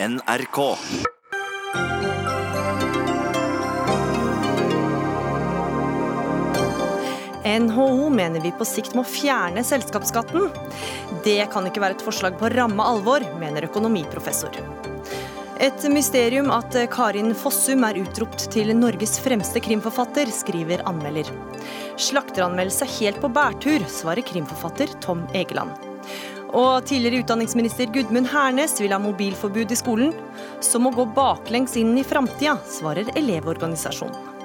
NRK. NHO mener vi på sikt må fjerne selskapsskatten. Det kan ikke være et forslag på ramme alvor, mener økonomiprofessor. Et mysterium at Karin Fossum er utropt til Norges fremste krimforfatter, skriver anmelder. Slakteranmeldelse helt på bærtur, svarer krimforfatter Tom Egeland. Og tidligere utdanningsminister Gudmund Hernes vil ha mobilforbud i skolen. Som å gå baklengs inn i framtida, svarer Elevorganisasjonen.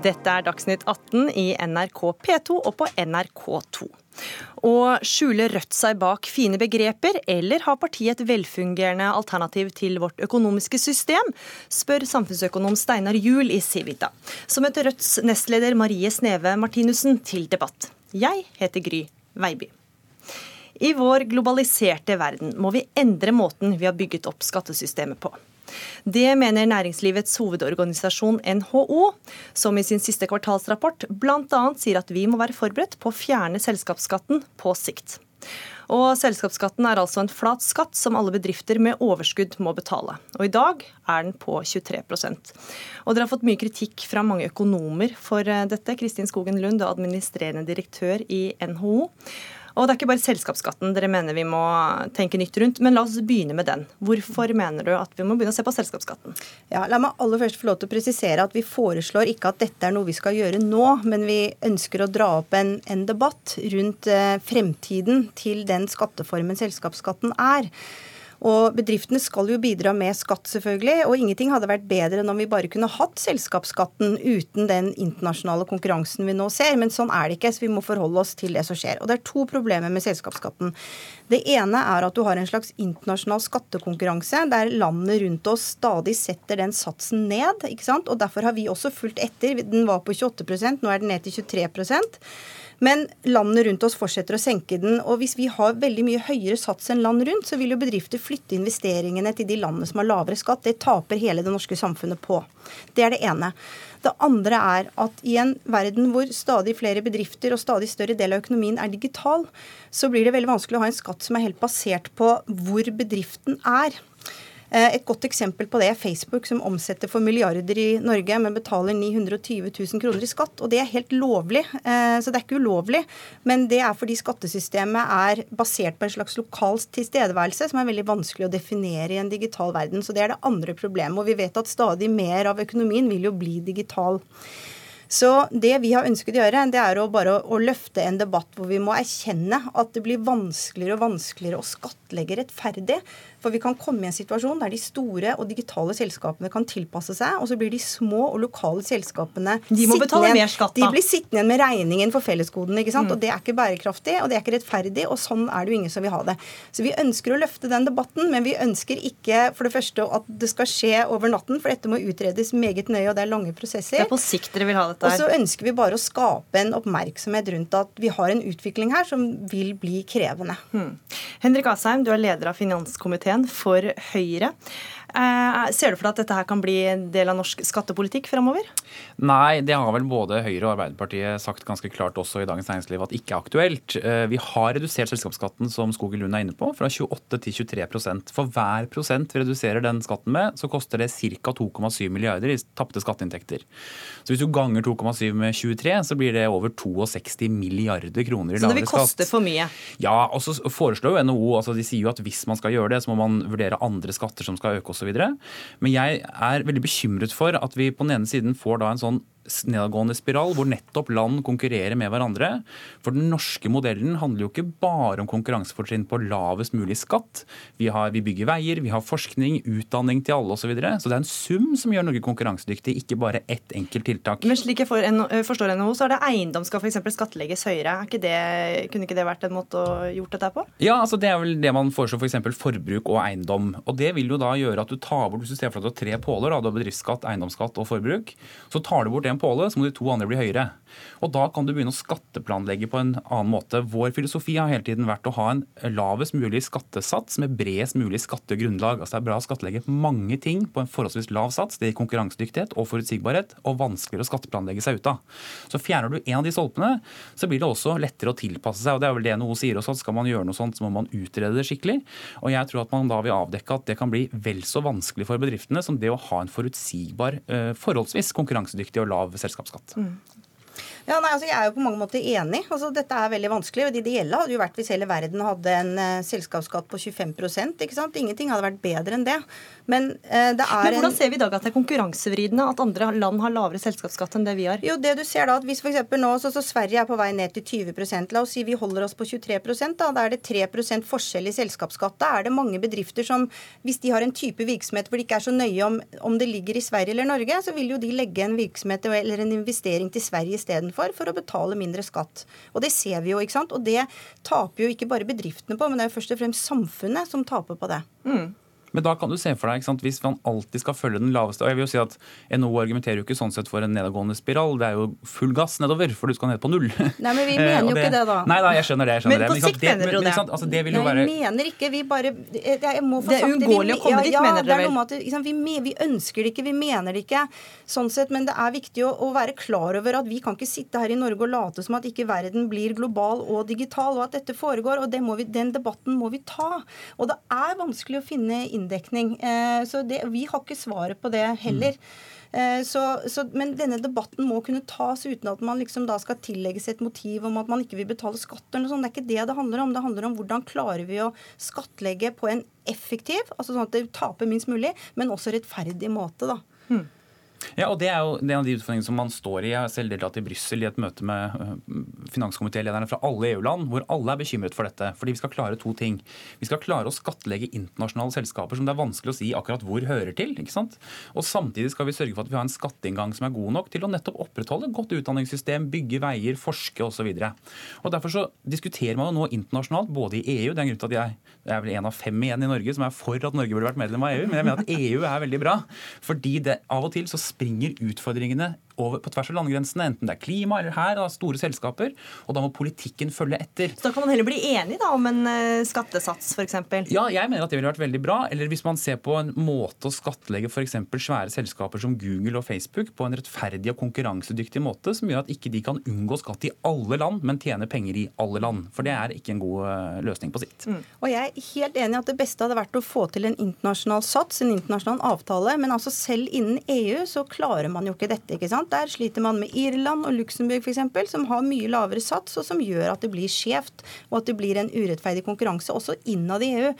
Dette er Dagsnytt 18 i NRK P2 og på NRK2. Å skjule Rødt seg bak fine begreper, eller har partiet et velfungerende alternativ til vårt økonomiske system, spør samfunnsøkonom Steinar Juel i Civita, som møter Rødts nestleder Marie Sneve Martinussen til debatt. Jeg heter Gry Veiby. I vår globaliserte verden må vi endre måten vi har bygget opp skattesystemet på. Det mener næringslivets hovedorganisasjon NHO, som i sin siste kvartalsrapport bl.a. sier at vi må være forberedt på å fjerne selskapsskatten på sikt. Og Selskapsskatten er altså en flat skatt som alle bedrifter med overskudd må betale. Og I dag er den på 23% Og Dere har fått mye kritikk fra mange økonomer for eh, dette. Kristin Skogen Lund, administrerende direktør i NHO. Og det er ikke bare selskapsskatten dere mener vi må tenke nytt rundt, men la oss begynne med den. Hvorfor mener du at vi må begynne å se på selskapsskatten? Ja, La meg aller først få lov til å presisere at vi foreslår ikke at dette er noe vi skal gjøre nå, men vi ønsker å dra opp en, en debatt rundt eh, fremtiden til den skatteformen selskapsskatten er. Og bedriftene skal jo bidra med skatt, selvfølgelig. Og ingenting hadde vært bedre enn om vi bare kunne hatt selskapsskatten uten den internasjonale konkurransen vi nå ser. Men sånn er det ikke, så vi må forholde oss til det som skjer. Og det er to problemer med selskapsskatten. Det ene er at du har en slags internasjonal skattekonkurranse der landene rundt oss stadig setter den satsen ned. ikke sant? Og derfor har vi også fulgt etter. Den var på 28% nå er den ned til 23 men landene rundt oss fortsetter å senke den. Og hvis vi har veldig mye høyere sats enn land rundt, så vil jo bedrifter flytte investeringene til de landene som har lavere skatt. Det taper hele det norske samfunnet på. Det er det ene. Det andre er at i en verden hvor stadig flere bedrifter og stadig større del av økonomien er digital, så blir det veldig vanskelig å ha en skatt som er helt basert på hvor bedriften er. Eh, et godt eksempel på det er Facebook, som omsetter for milliarder i Norge, men betaler 920 000 kroner i skatt. Og det er helt lovlig. Eh, så det er ikke ulovlig, men det er fordi skattesystemet er basert på en slags lokal tilstedeværelse, som er veldig vanskelig å definere i en digital verden. Så det er det andre problemet. Og vi vet at stadig mer av økonomien vil jo bli digital. Så det vi har ønsket å gjøre, det er å bare å løfte en debatt hvor vi må erkjenne at det blir vanskeligere og vanskeligere å skattlegge rettferdig. For vi kan komme i en situasjon der de store og digitale selskapene kan tilpasse seg, og så blir de små og lokale selskapene De må betale mer skatt, da. De blir sittende igjen med regningen for fellesgoden. ikke sant? Mm. Og det er ikke bærekraftig, og det er ikke rettferdig, og sånn er det jo ingen som vil ha det. Så vi ønsker å løfte den debatten, men vi ønsker ikke for det første at det skal skje over natten, for dette må utredes meget nøye, og det er lange prosesser. Det er på sikt dere vil ha dette her. Og så ønsker vi bare å skape en oppmerksomhet rundt at vi har en utvikling her som vil bli krevende. Hmm. Henrik Asheim, du er leder av finanskomiteen for Høyre. Eh, ser du for deg at dette her kan bli en del av norsk skattepolitikk fremover? Nei, det har vel både Høyre og Arbeiderpartiet sagt ganske klart også i Dagens Næringsliv at ikke er aktuelt. Eh, vi har redusert selskapsskatten, som Skogen Lund er inne på, fra 28 til 23% For hver prosent vi reduserer den skatten med, så koster det ca. 2,7 milliarder i tapte skatteinntekter. Så hvis du ganger 2,7 med 23, så blir det over 62 milliarder kroner i lavere skatt. Så det vil koste for mye? Ja, og så foreslår jo NHO, altså de sier jo at hvis man skal gjøre det, så må man vurdere andre skatter som skal øke osv. Men jeg er veldig bekymret for at vi på den ene siden får da en sånn nedadgående spiral hvor nettopp land konkurrerer med hverandre. For den norske modellen handler jo ikke bare om konkurransefortrinn på lavest mulig skatt. Vi, har, vi bygger veier, vi har forskning, utdanning til alle osv. Så, videre. så det er en sum som gjør Norge konkurransedyktig, ikke bare ett enkelt tiltak. Men slik jeg forstår NHO, så er det eiendom skal f.eks. skattlegges høyere. Ikke det, kunne ikke det vært en måte å gjort dette på? Ja, altså det er vel det man foreslår f.eks. For forbruk og eiendom. Og det vil jo da gjøre at du tar bort, hvis du ser for deg tre påler, da, du har bedriftsskatt, eiendomsskatt og forbruk, så tar du bort en påle, så må de to andre bli høyere. Og Da kan du begynne å skatteplanlegge på en annen måte. Vår filosofi har hele tiden vært å ha en lavest mulig skattesats med bredest mulig skattegrunnlag. Altså Det er bra å skattlegge mange ting på en forholdsvis lav sats. Det gir konkurransedyktighet og forutsigbarhet, og vanskeligere å skatteplanlegge seg ut av. Så Fjerner du en av de stolpene, så blir det også lettere å tilpasse seg. og Det er vel det NHO sier også, at skal man gjøre noe sånt, så må man utrede det skikkelig. Og jeg tror at man da vil avdekke at det kan bli vel så vanskelig for bedriftene som det å ha en forutsigbar, eh, forholdsvis konkurransedyktig og lav selskapsskatt. Mm. Ja, nei, altså Jeg er jo på mange måter enig. Altså Dette er veldig vanskelig. og Det ideelle hadde jo vært hvis hele verden hadde en uh, selskapsskatt på 25% ikke sant? Ingenting hadde vært bedre enn det. Men uh, det er Men hvordan en... ser vi i dag at det er konkurransevridende at andre land har lavere selskapsskatt enn det vi har? Jo, det du ser da, at Hvis f.eks. nå så, så Sverige er på vei ned til 20% La oss si vi holder oss på 23% da, da er det 3% forskjell i selskapsskatt. Da er det mange bedrifter som, hvis de har en type virksomhet hvor de ikke er så nøye om, om det ligger i Sverige eller Norge, så vil jo de legge en virksomhet eller en investering til Sverige istedenfor for, for å betale mindre skatt. Og det ser vi jo, ikke sant. Og det taper jo ikke bare bedriftene på, men det er jo først og fremst samfunnet som taper på det. Mm. Men da kan du se for deg, sant, hvis man alltid skal følge den laveste og jeg vil jo si at NHO argumenterer jo ikke sånn sett for en nedadgående spiral. Det er jo full gass nedover, for du skal ned på null. Nei, men vi eh, mener jo det, ikke det, da. Nei, da, jeg skjønner det. jeg skjønner men på sikt mener du det? Men, altså, det vil jo være... Jeg mener ikke. Vi bare jeg må få Det er uunngåelig å komme dit, ja, mener dere vel? At, liksom, vi, vi, ønsker det ikke, vi mener det ikke. sånn sett, Men det er viktig å, å, være klar over at vi kan ikke sitte her i Norge og late som at ikke verden blir global og digital, og at dette foregår. og vi, Den debatten må vi ta. Og det er vanskelig å finne inndekning. Eh, Eh, så det, vi har ikke svaret på det heller. Mm. Så, så, men denne debatten må kunne tas uten at man liksom da skal tillegges et motiv om at man ikke vil betale skatt. Det er ikke det det handler om. Det handler om hvordan klarer vi å skattlegge på en effektiv, altså sånn at det taper minst mulig, men også rettferdig måte. da. Mm. Ja, og Det er jo en av de utfordringene som man står i. Jeg har selv deltatt i Brussel i et møte med øh, finanskomitélederne fra alle EU-land, hvor alle er bekymret for dette. Fordi vi skal klare to ting. Vi skal klare å skattlegge internasjonale selskaper som det er vanskelig å si akkurat hvor hører til. ikke sant? Og samtidig skal vi sørge for at vi har en skatteinngang som er god nok til å nettopp opprettholde et godt utdanningssystem, bygge veier, forske osv. Derfor så diskuterer man jo nå internasjonalt, både i EU Det er en grunn til at jeg, jeg er vel en av fem igjen i Norge som er for at Norge burde vært medlem av EU, men jeg mener at EU er veldig bra. fordi det av og til så springer utfordringene over, på tvers av landegrensene, enten det er klima eller her, da, store selskaper. Og da må politikken følge etter. Så da kan man heller bli enig da, om en uh, skattesats, f.eks.? Ja, jeg mener at det ville vært veldig bra. Eller hvis man ser på en måte å skattlegge f.eks. svære selskaper som Google og Facebook på en rettferdig og konkurransedyktig måte, som gjør at ikke de kan unngå skatt i alle land, men tjene penger i alle land. For det er ikke en god uh, løsning på sikt. Mm. Og jeg er helt enig at det beste hadde vært å få til en internasjonal sats, en internasjonal avtale. Men altså selv innen EU så klarer man jo ikke dette. ikke sant? Der sliter man med Irland og Luxembourg f.eks., som har mye lavere sats, og som gjør at det blir skjevt, og at det blir en urettferdig konkurranse også innad i EU.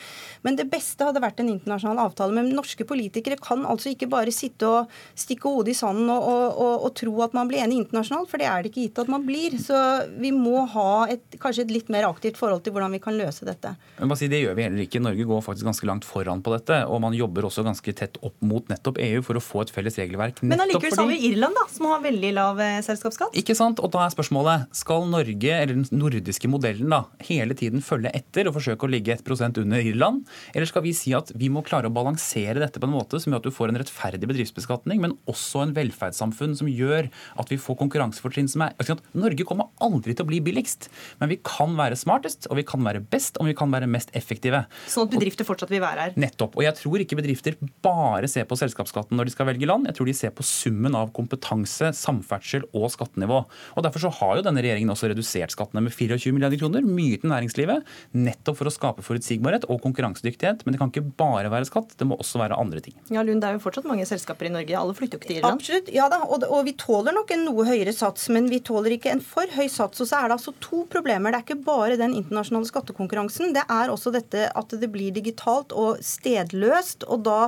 Men det beste hadde vært en internasjonal avtale. Men norske politikere kan altså ikke bare sitte og stikke hodet i sanden og, og, og, og, tro at man blir enig internasjonalt, for det er det ikke gitt at man blir. Så vi må ha et, kanskje et litt mer aktivt forhold til hvordan vi kan løse dette. Men si, Det gjør vi heller ikke. Norge går faktisk ganske langt foran på dette. Og man jobber også ganske tett opp mot nettopp EU for å få et felles regelverk. Men allikevel så har vi Irland, da, som har veldig lav eh, selskapsskatt. Ikke sant? Og da er spørsmålet skal Norge, eller den nordiske modellen, da, hele tiden følge etter og forsøke å ligge 1% under Irland? Eller skal vi si at vi må klare å balansere dette på en måte som gjør at du får en rettferdig bedriftsbeskatning, men også en velferdssamfunn som gjør at vi får konkurransefortrinn som er Norge kommer aldri til å bli billigst, men vi kan være smartest, og vi kan være best, og vi kan være mest effektive. Sånn at bedrifter fortsatt vil være her? Nettopp. Og jeg tror ikke bedrifter bare ser på selskapsskatten når de skal velge land. Jeg tror de ser på summen av kompetanse, samferdsel og skattenivå. Og Derfor så har jo denne regjeringen også redusert skattene med 24 milliarder kroner, mye til næringslivet, nettopp for å skape forutsigbarhet og konkurransedyktighet. Men det kan ikke bare være skatt, det må også være andre ting. Ja, Lund, Det er jo fortsatt mange selskaper i Norge. Alle flytter jo ikke til Irland? Absolutt, ja da, og, og vi tåler nok en noe høyere sats, men vi tåler ikke en for høy sats. Og så er det altså to problemer. Det er ikke bare den internasjonale skattekonkurransen, det er også dette at det blir digitalt og stedløst. Og da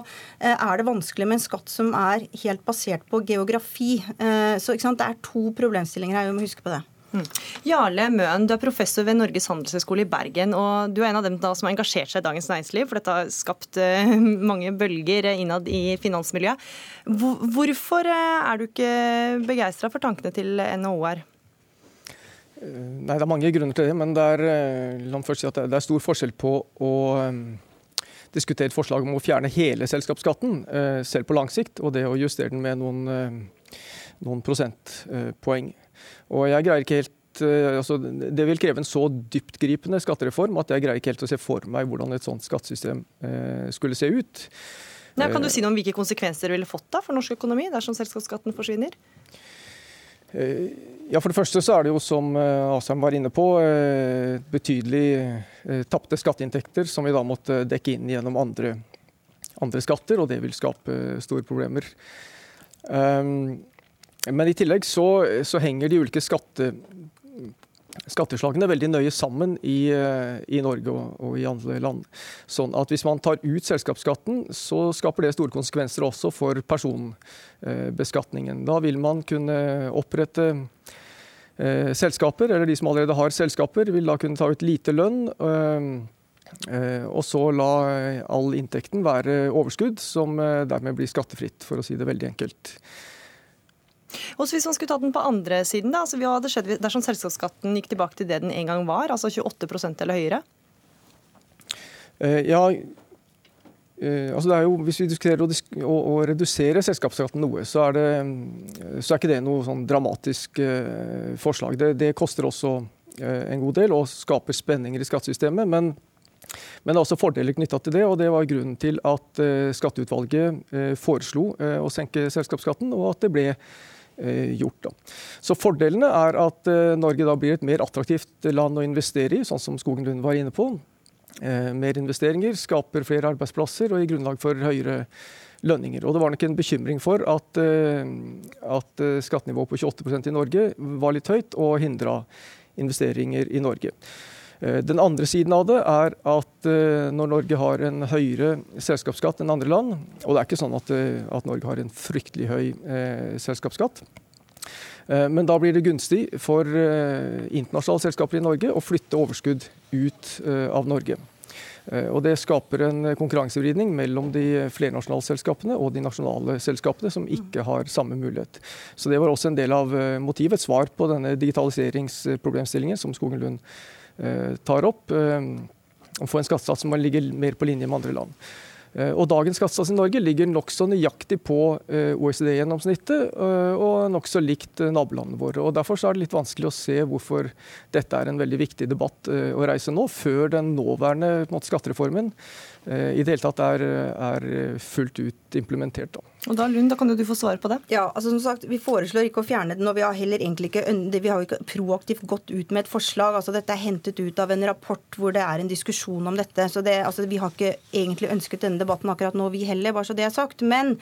eh, er det vanskelig med en skatt som er helt basert på geografi. Eh, så det er to problemstillinger her, vi må huske på det. Mm. Jarle Møen, du er professor ved Norges handelshøyskole i Bergen. og Du er en av dem da som har engasjert seg i Dagens Næringsliv, for dette har skapt uh, mange bølger innad i finansmiljøet. Hvorfor uh, er du ikke begeistra for tankene til NHO her? Eh, nei, Det er mange grunner til det, men det er, si det er stor forskjell på å diskutere et forslag om å fjerne hele selskapsskatten, uh, selv på lang sikt, og det å justere den med noen noen prosentpoeng. Og jeg greier ikke helt altså, Det vil kreve en så dyptgripende skattereform at jeg greier ikke helt å se for meg hvordan et sånt skattesystem skulle se ut. Nei, kan du si noe om hvilke konsekvenser det ville fått da for norsk økonomi dersom selskapsskatten forsvinner? Ja, For det første så er det jo, som Asheim var inne på, betydelig tapte skatteinntekter som vi da måtte dekke inn gjennom andre, andre skatter, og det vil skape store problemer. Men i tillegg så, så henger de ulike skatte, skatteslagene veldig nøye sammen i, i Norge og, og, i andre land. Sånn at Hvis man tar ut selskapsskatten, så skaper det store konsekvenser også for personbeskatningen. Da vil man kunne opprette eh, selskaper, eller de som allerede har selskaper, vil da kunne ta ut lite lønn. Eh, og så la all inntekten være overskudd, som eh, dermed blir skattefritt, for å si det veldig enkelt. Og Hvis man skulle tatt den på andre siden, da, altså hva hadde skjedd dersom selskapsskatten gikk tilbake til det den en gang var, altså 28% eller høyere? Uh, ja, uh, altså jo, Hvis vi diskuterer å, å, å redusere selskapsskatten noe, så er, det, så er ikke det noe sånn dramatisk uh, forslag. Det, det, koster også en god del og skaper spenninger i skattesystemet. men men det er også fordeler knytta til det, og det var grunnen til at skatteutvalget foreslo å senke selskapsskatten, og at det ble Eh, gjort. Da. Så Fordelene er at eh, Norge da blir et mer attraktivt land å investere i, sånn som Skogen Lund var inne på. Eh, mer investeringer skaper flere arbeidsplasser og gir grunnlag for høyere lønninger. Og Det var nok en bekymring for at, at skattenivået på 28% i Norge var litt høyt og hindra investeringer i Norge. Eh, den andre siden av det er at eh, når Norge har en høyere selskapsskatt enn andre land, og det er ikke sånn at, eh, at Norge har en fryktelig høy eh, selskapsskatt, men da blir det gunstig for internasjonale selskaper i Norge å flytte overskudd ut av Norge. Og Det skaper en konkurransevridning mellom de flernasjonale selskapene og de nasjonale selskapene, som ikke har samme mulighet. Så Det var også en del av motivet, et svar på denne digitaliseringsproblemstillingen som Skogen Lund tar opp, eh, og få en skattesats som ligger mer på linje med andre land. Eh, og Dagens skattesats i Norge ligger nokså nøyaktig på OECD-gjennomsnittet og nokså likt nabolandene våre. og Derfor er det litt vanskelig å se hvorfor dette er en veldig viktig debatt å reise nå, før den nåværende måte, skattereformen i det hele tatt er, er fullt ut implementert. Da. Og da, Lund, da kan du få svare på det. Ja, altså som sagt, Vi foreslår ikke å fjerne den, og vi har heller egentlig ikke, vi har ikke proaktivt gått ut med et forslag. altså Dette er hentet ut av en rapport hvor det er en diskusjon om dette. så det, altså Vi har ikke egentlig ønsket denne debatten akkurat nå, vi heller, bare så det er sagt. Men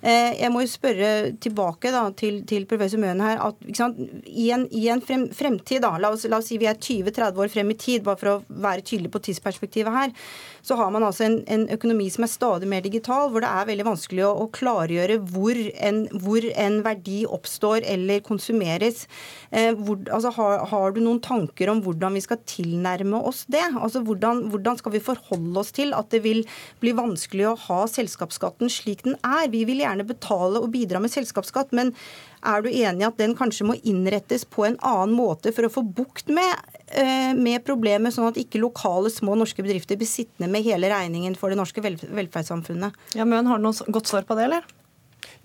eh, jeg må jo spørre tilbake da, til, til professor Møen her. at sant, I en, i en frem, fremtid, da, la oss, la oss si vi er 20-30 år frem i tid, bare for å være tydelig på tidsperspektivet her, så har man altså en, en økonomi som er stadig mer digital, hvor det er veldig vanskelig å, å klargjøre hvor en, hvor en, verdi oppstår eller konsumeres. Eh, hvor, altså, har, har, du noen tanker om hvordan vi skal tilnærme oss det? Altså, hvordan, hvordan, skal vi forholde oss til at det vil bli vanskelig å ha selskapsskatten slik den er? Vi vil gjerne betale og bidra med selskapsskatt, men er du enig at den kanskje må innrettes på en annen måte for å få bukt med, eh, med problemet, sånn at ikke lokale små norske bedrifter blir sittende med hele regningen for det norske velferdssamfunnet? Ja, men Har du noe godt svar på det, eller?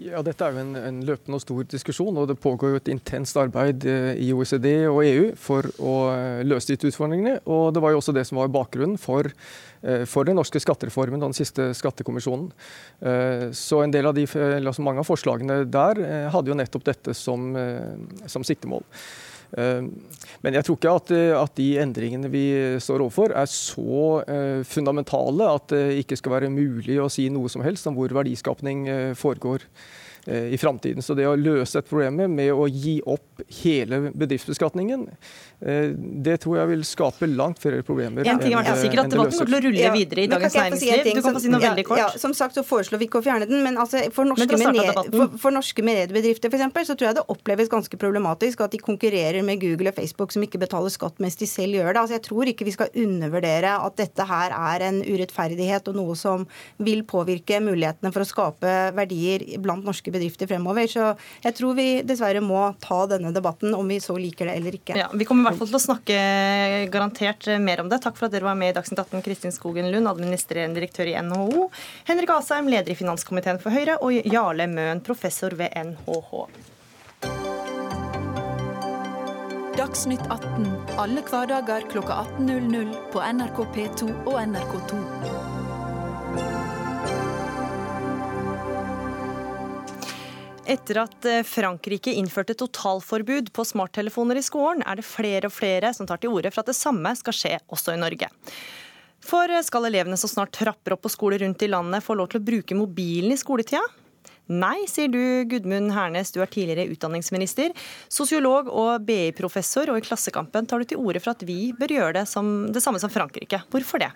Ja, Dette er jo en, en, løpende og stor diskusjon, og det pågår jo et intenst arbeid eh, i OECD og EU for å eh, løse disse utfordringene. Og Det var jo også det som var bakgrunnen for, eh, for den norske skattereformen og den siste skattekommisjonen. Så en del av de, altså mange av forslagene der hadde jo nettopp dette som, som siktemål. Eh, men jeg tror ikke at, eh, at, de endringene vi står overfor er så eh, fundamentale at det ikke skal være mulig å si noe som helst om hvor verdiskapning foregår i framtiden. Så det å løse et problem med å gi opp hele bedriftsbeskatningen, Eh, det tror jeg vil skape langt flere problemer. En ting er hvert sikkert at Debatten kommer til å rulle videre i Dagens Næringsliv. Si du kan få si noe veldig kort. Ja, som sagt så foreslår vi ikke å fjerne den, men altså, for, norske for, for, norske mediebedrifter f.eks. så tror jeg det oppleves ganske problematisk at de konkurrerer med Google og Facebook som ikke betaler skatt mens de selv gjør det. Altså, jeg tror ikke vi skal undervurdere at dette her er en urettferdighet og noe som vil påvirke mulighetene for å skape verdier blant norske bedrifter fremover. Så jeg tror vi dessverre må ta denne debatten, om vi så liker det eller ikke. Ja, vi kommer i hvert fall til å snakke garantert mer om det. Takk for at dere var med i Dagsnytt 18, Kristin Skogen Lund, administrerende direktør i NHO, Henrik Asheim, leder i finanskomiteen for Høyre, og Jarle Møen, professor ved NHH. Dagsnytt 18 alle hverdager kl 18.00 på NRK P2 og NRK2. Etter at eh, Frankrike innførte totalforbud på smarttelefoner i skolen, er det flere og flere som tar til orde for at det samme skal skje også i Norge. For eh, skal elevene som snart trapper opp på skoler rundt i landet få lov til å bruke mobilen i skoletida? Nei, sier du Gudmund Hernes, du er tidligere utdanningsminister, sosiolog og BI-professor, og i Klassekampen tar du til orde for at vi bør gjøre det, som, det samme som Frankrike. Hvorfor det?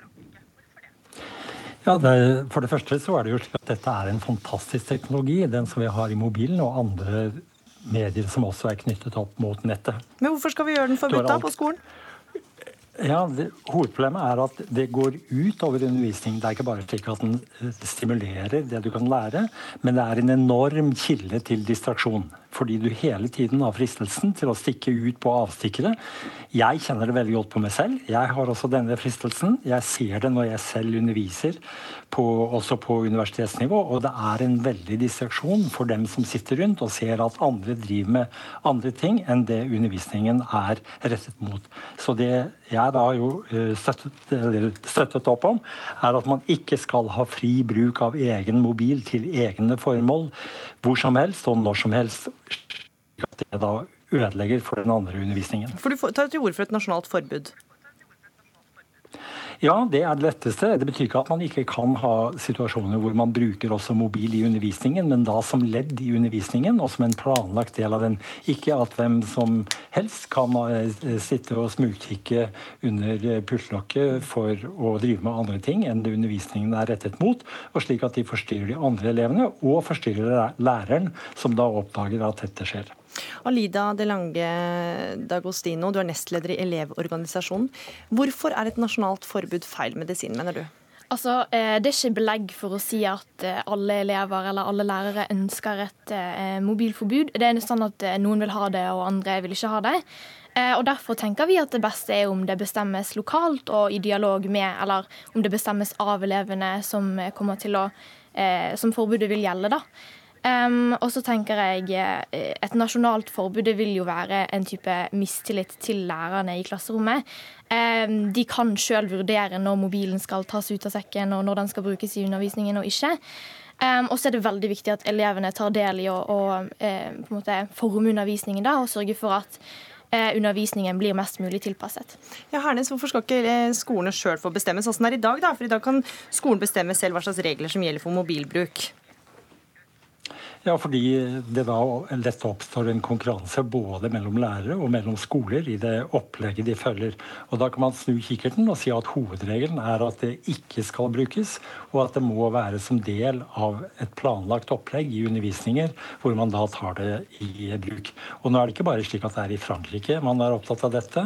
Ja, det, For det første så er det jo slik at dette er en fantastisk teknologi, den som vi har i mobilen og andre medier som også er knyttet opp mot nettet. Men hvorfor skal vi gjøre den forbudt da på skolen? Ja, det, Hovedproblemet er at det går ut over undervisning. Det er ikke bare slik at den eh, stimulerer det du kan lære, men det er en enorm kilde til distraksjon fordi du hele tiden har fristelsen til å stikke ut på avstikkere. Jeg kjenner det veldig godt på meg selv. Jeg har også denne fristelsen. Jeg ser det når jeg selv underviser, på, også på universitetsnivå. Og det er en veldig distraksjon for dem som sitter rundt og ser at andre driver med andre ting enn det undervisningen er rettet mot. Så det jeg da jo eh, støttet, støttet opp om, er at man ikke skal ha fri bruk av egen mobil til egne formål hvor som helst og når som helst. At det da ødelegger for den andre undervisningen. For Du tar til orde for et nasjonalt forbud? Ja, det er det letteste. Det betyr ikke at man ikke kan ha situasjoner hvor man bruker også mobil i undervisningen, men da som ledd i undervisningen og som en planlagt del av den. Ikke at hvem som helst kan eh, sitte og smugkikke under pultlokket for å drive med andre ting enn det undervisningen er rettet mot, og slik at de forstyrrer de andre elevene og forstyrrer læreren, som da oppdager at dette skjer. Alida De Lange Dagostino, du er nestleder i Elevorganisasjonen. Hvorfor er et nasjonalt forbud feil medisin, mener du? Altså, eh, Det er ikke belegg for å si at eh, alle elever eller alle lærere ønsker et eh, mobilforbud. Det er sånn at Noen vil ha det, og andre vil ikke ha det. Og Derfor tenker vi at det beste er om det bestemmes lokalt og i dialog med, eller om det bestemmes av elevene som, å, som forbudet vil gjelde. da. Um, og så tenker jeg eh, Et nasjonalt forbud det vil jo være en type mistillit til lærerne i klasserommet. Um, de kan sjøl vurdere når mobilen skal tas ut av sekken, og når den skal brukes i undervisningen og ikke. Um, og så er det veldig viktig at elevene tar del i å, å uh, forme undervisningen da, og sørge for at uh, undervisningen blir mest mulig tilpasset. Ja, Hernes, Hvorfor skal ikke skolene sjøl få bestemme sånn som det er i dag? da? For I dag kan skolen bestemme selv hva slags regler som gjelder for mobilbruk. Ja, fordi det da lett oppstår en konkurranse både mellom lærere og mellom skoler i det opplegget de følger. Og Da kan man snu kikkerten og si at hovedregelen er at det ikke skal brukes, og at det må være som del av et planlagt opplegg i undervisninger hvor man da tar det i bruk. Og nå er det ikke bare slik at det er i Frankrike man er opptatt av dette.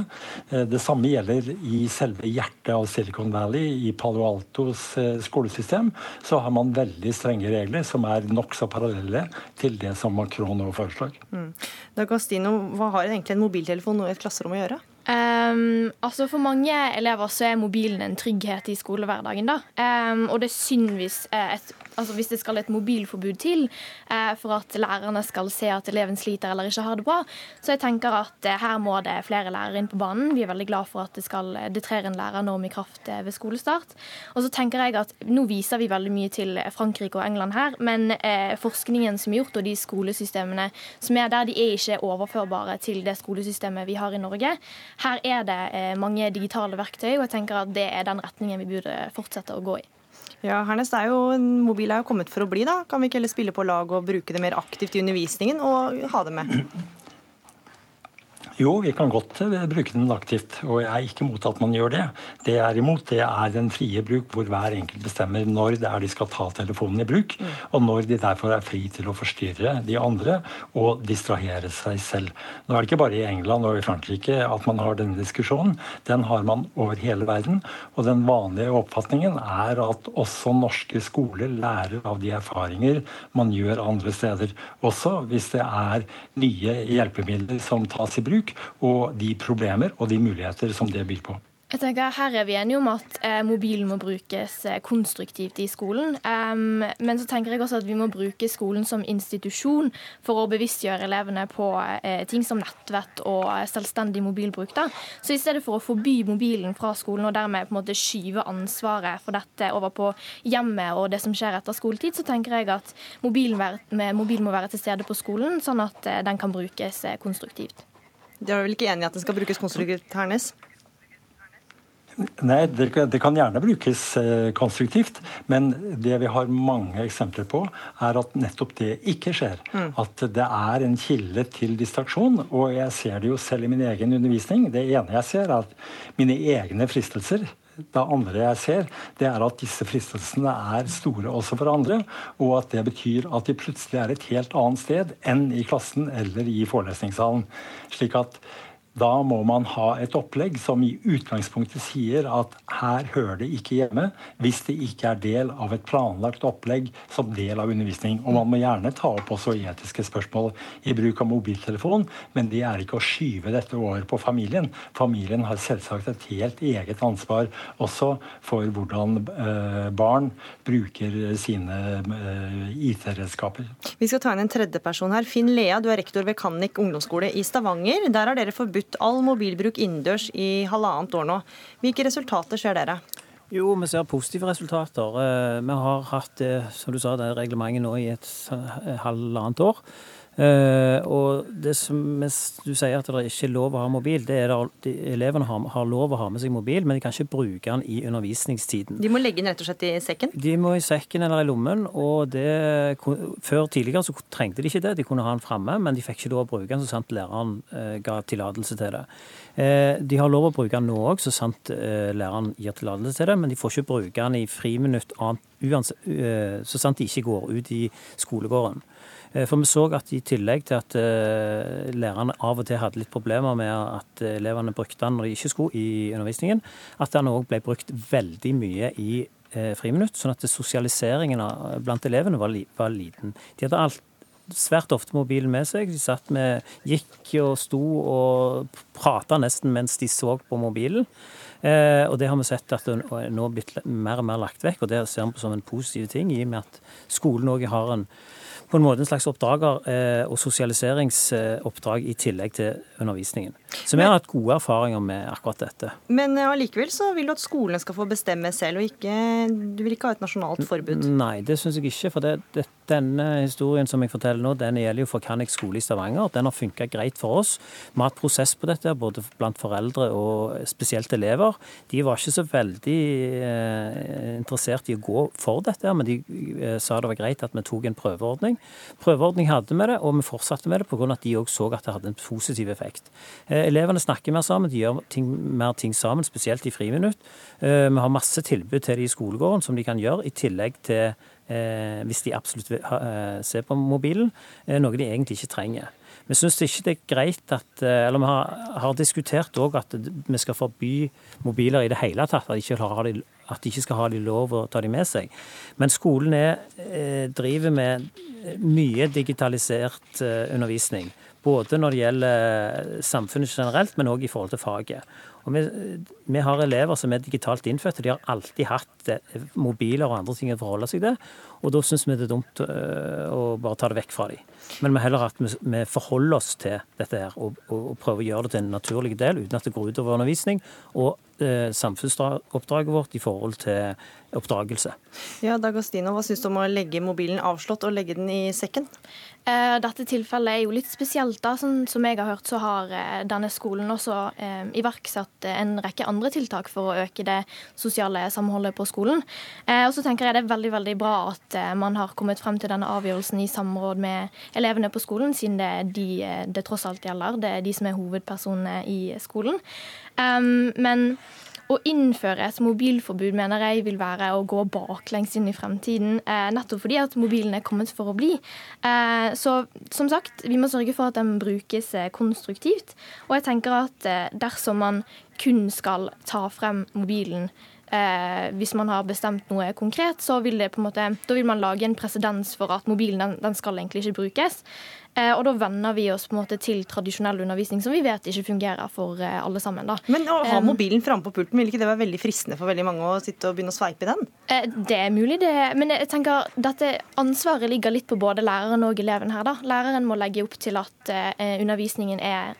Eh, det samme gjelder i selve hjertet av Silicon Valley, i Palo Altos eh, skolesystem. Så har man veldig strenge regler som er nokså parallelle til det som Macron nå foreslår. Mm. D'Agostino, hva har egentlig en mobiltelefon i et klasserom å gjøre? Um, altså For mange elever så er mobilen en trygghet i skolehverdagen. da. Um, og det er synd hvis eh, et altså hvis det skal et mobilforbud til uh, for at lærerne skal se at eleven sliter eller ikke har det bra. Så jeg tenker at uh, her må det flere lærere inn på banen. Vi er veldig glad for at det, skal, det trer en lærernorm i kraft uh, ved skolestart. Og så tenker jeg at Nå viser vi veldig mye til Frankrike og England her, men forskningen som er gjort og de skolesystemene som er der, de er ikke overførbare til det skolesystemet vi har i Norge. Her er det eh, mange digitale verktøy, og jeg tenker at det er den retningen vi burde fortsette å gå i. Ja, Hernes, er jo, Mobil er jo kommet for å bli. da. Kan vi ikke heller spille på lag og bruke det mer aktivt i undervisningen og ha det med? Jo, vi kan godt eh, bruke den aktivt, og jeg er ikke imot at man gjør det. Det jeg er imot, det er den frie bruk, hvor hver enkelt bestemmer når det er de skal ta telefonen i bruk, mm. og når de derfor er fri til å forstyrre de andre og distrahere seg selv. Nå er det ikke bare i England og i Frankrike at man har denne diskusjonen. Den har man over hele verden, og den vanlige oppfatningen er at også norske skoler lærer av de erfaringer man gjør andre steder. Også hvis det er nye hjelpemidler som tas i bruk og de problemer og de muligheter som det byr på. Jeg tenker Her er vi enige om at eh, mobilen må brukes eh, konstruktivt i skolen. Um, men så tenker jeg også at vi må bruke skolen som institusjon for å bevisstgjøre elevene på eh, ting som nettvett og selvstendig mobilbruk. Da. Så i stedet for å forby mobilen fra skolen og dermed på en måte skyve ansvaret for dette over på hjemmet og det som skjer etter skoletid, så tenker jeg at mobilen, mobilen må være til stede på skolen, sånn at eh, den kan brukes eh, konstruktivt. Dere er vel ikke enig i at den skal brukes konstruktivt, Hernes? Nei, det, det, kan gjerne brukes eh, konstruktivt. Men det vi har mange eksempler på, er at nettopp det ikke skjer. Mm. At det er en kilde til distraksjon. Og jeg ser det jo selv i min egen undervisning. Det ene jeg ser, er at mine egne fristelser det andre jeg ser, det er at disse fristelsene er store også for andre. Og at det betyr at de plutselig er et helt annet sted enn i klassen eller i forelesningssalen. Slik at da må man ha et opplegg som i utgangspunktet sier at her hører det ikke hjemme, hvis det ikke er del av et planlagt opplegg som del av undervisning. Og man må gjerne ta opp også etiske spørsmål i bruk av mobiltelefon, men det er ikke å skyve dette over på familien. Familien har selvsagt et helt eget ansvar også for hvordan eh, barn bruker sine eh, IT-redskaper. Vi skal ta inn en tredjeperson her. Finn Lea, du er rektor ved Kannik ungdomsskole i Stavanger. Der har dere forbudt forbudt all mobilbruk innendørs i halvannet år nå. Hvilke resultater ser dere? Jo, vi ser positive resultater. Eh, vi har hatt som du sa, det reglementet nå i et halvannet år. Uh, og det som du sier at det ikke er lov å ha mobil, det er det, de, elevene har, har, lov å ha med seg mobil, men de kan ikke bruke den i undervisningstiden. De må legge den rett og slett i sekken? De må i sekken eller i lommen. og det, Før tidligere så trengte de ikke det, de kunne ha den framme, men de fikk ikke lov å bruke den så sant læreren uh, ga tillatelse til det. Uh, de har lov å bruke den nå òg, så sant læreren gir tillatelse til det, men de får ikke bruke den i friminutt annet, uansett, så sant de ikke går ut i skolegården. Eh, for vi så at i tillegg til at eh, lærerne av og til hadde litt problemer med at elevene brukte den når de ikke skulle i undervisningen, at den òg ble brukt veldig mye i eh, friminutt. Sånn at sosialiseringen blant elevene var, var liten. De hadde alt svært ofte mobilen med seg. De satt med, gikk og sto og prata nesten mens de så på mobilen. Eh, og det har vi sett at det nå er blitt mer og mer lagt vekk, og det ser vi på som en positiv ting, i og med at skolen òg har en på en måte en slags oppdrager- eh, og sosialiseringsoppdrag i tillegg til undervisningen. Så vi har hatt gode erfaringer med akkurat dette. Men eh, allikevel så vil du at skolene skal få bestemme selv, og ikke, du vil ikke ha et nasjonalt forbud? Nei, det syns jeg ikke. For det, det, denne historien som jeg forteller nå, den gjelder jo for Kannik skole i Stavanger. Den har funka greit for oss. Vi har hatt prosess på dette, både blant foreldre og spesielt elever. De var ikke så veldig eh, interessert i å gå for dette, men de eh, sa det var greit at vi tok en prøveordning. Prøveordning hadde vi det, og vi fortsatte med det pga. at de òg så at det hadde en positiv effekt. Eh, elevene snakker mer sammen, de gjør ting, mer ting sammen, spesielt i friminutt. Eh, vi har masse tilbud til de i skolegården som de kan gjøre, i tillegg til hvis de absolutt vil se på mobilen, noe de egentlig ikke trenger. Vi syns ikke det er greit at Eller vi har, har diskutert òg at vi skal forby mobiler i det hele tatt. At de ikke, de, at de ikke skal ha de lov å ta de med seg. Men skolen er, driver med mye digitalisert undervisning. Både når det gjelder samfunnet generelt, men òg i forhold til faget. Og vi, vi, har elever som er digitalt innfødte. De har alltid hatt eh, mobiler og andre ting å forholde seg til. Og da syns vi det er dumt eh, å bare ta det vekk fra dem. Men vi heller at vi forholder oss til dette her og, og, prøver å gjøre det til en naturlig del uten at det går utover undervisning. Og eh, samfunnsoppdraget vårt i forhold til oppdragelse. Ja, Dagostino, hva syns du om å legge mobilen avslått og legge den i sekken? Eh, dette tilfellet er jo litt spesielt. da. Sånn som jeg har hørt, så har eh, denne skolen også eh, iverksatt en rekke andre tiltak for å øke det sosiale samholdet på skolen. Og så tenker jeg det er veldig veldig bra at man har kommet frem til denne avgjørelsen i samråd med elevene på skolen, siden det er de det tross alt gjelder. Det er de som er hovedpersonene i skolen. Men å innføre et mobilforbud mener jeg vil være å gå baklengs inn i fremtiden. Eh, nettopp fordi at mobilen er kommet for å bli. Eh, så som sagt, vi må sørge for at den brukes eh, konstruktivt. Og jeg tenker at dersom man kun skal ta frem mobilen eh, hvis man har bestemt noe konkret, så vil måte, vil man lage en presedens for at mobilen den, den skal egentlig ikke brukes. Eh, og da venner vi oss på en måte til tradisjonell undervisning, som vi vet ikke fungerer for eh, alle sammen. da. Men å ha mobilen framme på pulten, vil ikke det være veldig fristende for veldig mange å sitte og begynne å sveipe i den? Eh, det er mulig, det. Men jeg tenker dette ansvaret ligger litt på både læreren og eleven her. da. Læreren må legge opp til at undervisningen er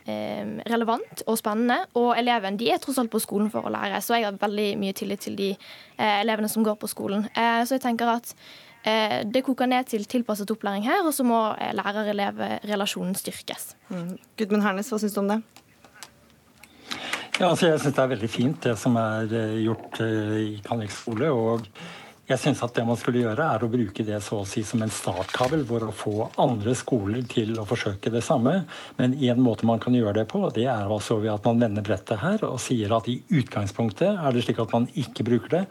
relevant og spennende. Og eleven de er tross alt på skolen for å lære, så jeg har veldig mye tillit til de elevene som går på skolen. så jeg tenker at det koker ned til tilpasset opplæring her, og så må eh, lærer-elev-relasjonen styrkes. Mm. Gudmund Hernes, hva syns du om det? Ja, altså jeg syns det er veldig fint det som er eh, gjort i Kanvik skole. og jeg syns at det man skulle gjøre, er å bruke det så å si som en startkabel for å få andre skoler til å forsøke det samme. Men en måte man kan gjøre det på, det er altså ved at man vender brettet her og sier at i utgangspunktet er det slik at man ikke bruker det.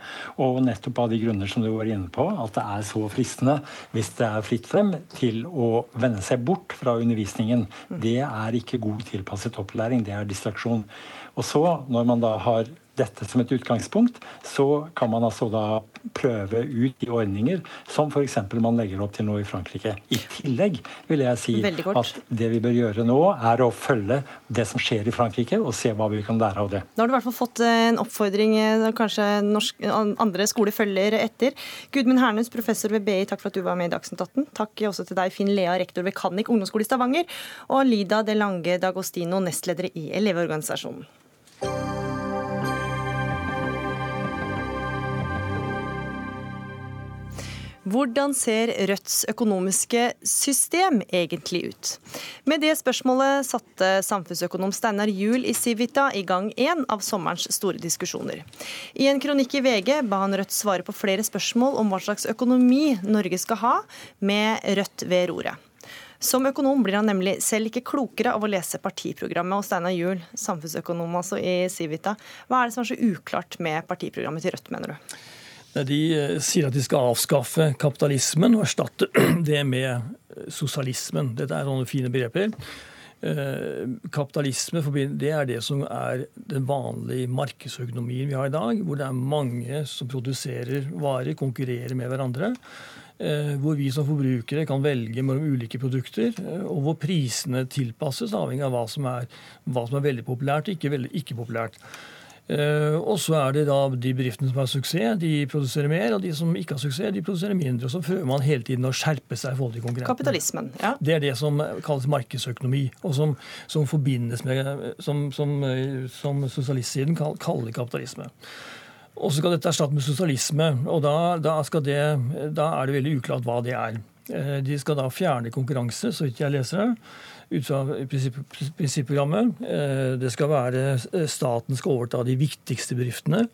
Og nettopp av de grunner som du var inne på, at det er så fristende hvis det er fritt frem til å vende seg bort fra undervisningen. Det er ikke god tilpasset opplæring, det er distraksjon. Og så, når man da har dette som et utgangspunkt, så kan man altså da prøve ut de ordninger som f.eks. man legger opp til nå i Frankrike. I tillegg vil jeg si at det vi bør gjøre nå, er å følge det som skjer i Frankrike, og se hva vi kan lære av det. Da har du i hvert fall fått eh, en oppfordring eh, kanskje norsk, andre skoler følger etter. Gudmund Hernus, professor ved BI, takk for at du var med i Dagsnytt 18. Takk også til deg, Finn Lea, rektor ved Kannik ungdomsskole i Stavanger, og Lida De Lange Dagostino, nestleder i Elevorganisasjonen. Hvordan ser Rødts økonomiske system egentlig ut? Med det spørsmålet satte samfunnsøkonom Steinar Juel i Civita i gang en av sommerens store diskusjoner. I en kronikk i VG ba han Rødt svare på flere spørsmål om hva slags økonomi Norge skal ha, med Rødt ved roret. Som økonom blir han nemlig selv ikke klokere av å lese partiprogrammet. Og Steinar Juel, samfunnsøkonom altså i Civita, hva er det som er så uklart med partiprogrammet til Rødt, mener du? De eh, sier at de skal avskaffe kapitalismen og erstatte det med eh, sosialismen. Dette er sånne fine begreper. Eh, kapitalisme det er det som er den vanlige markedsøkonomien vi har i dag, hvor det er mange som produserer varer, konkurrerer med hverandre. Hvor vi som forbrukere kan velge mellom ulike produkter, og hvor prisene tilpasses avhengig av hva som er, hva som er veldig populært og ikke, ikke populært. Eh, og så er det da de bedriftene som har suksess, de produserer mer. Og de som ikke har suksess, de produserer mindre. Og så prøver man hele tiden å skjerpe seg i forhold til konkurrentene. Kapitalismen, ja. Det er det som kalles markedsøkonomi, og som, som forbindes med Som, som, som sosialistsiden kaller kapitalisme. Og så skal dette erstatte med sosialisme. Og da, da, det, da er det veldig uklart hva det er. Eh, de skal da fjerne konkurranse, så vidt jeg leser det ut fra prinsipprogrammet. Eh, det skal være eh, Staten skal overta de viktigste bedriftene.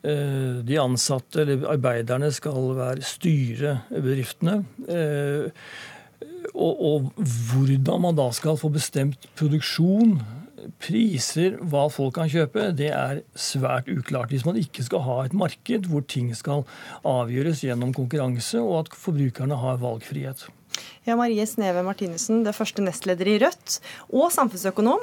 Eh, de ansatte, eller arbeiderne, skal være styre bedriftene. Og, og, hvordan man da skal få bestemt produksjon, priser, hva folk kan kjøpe, det er svært uklart. Hvis man ikke skal ha et marked hvor ting skal avgjøres gjennom konkurranse, og at forbrukerne har valgfrihet. Ja, Marie Sneve Martinussen, det første nestleder i Rødt, og samfunnsøkonom.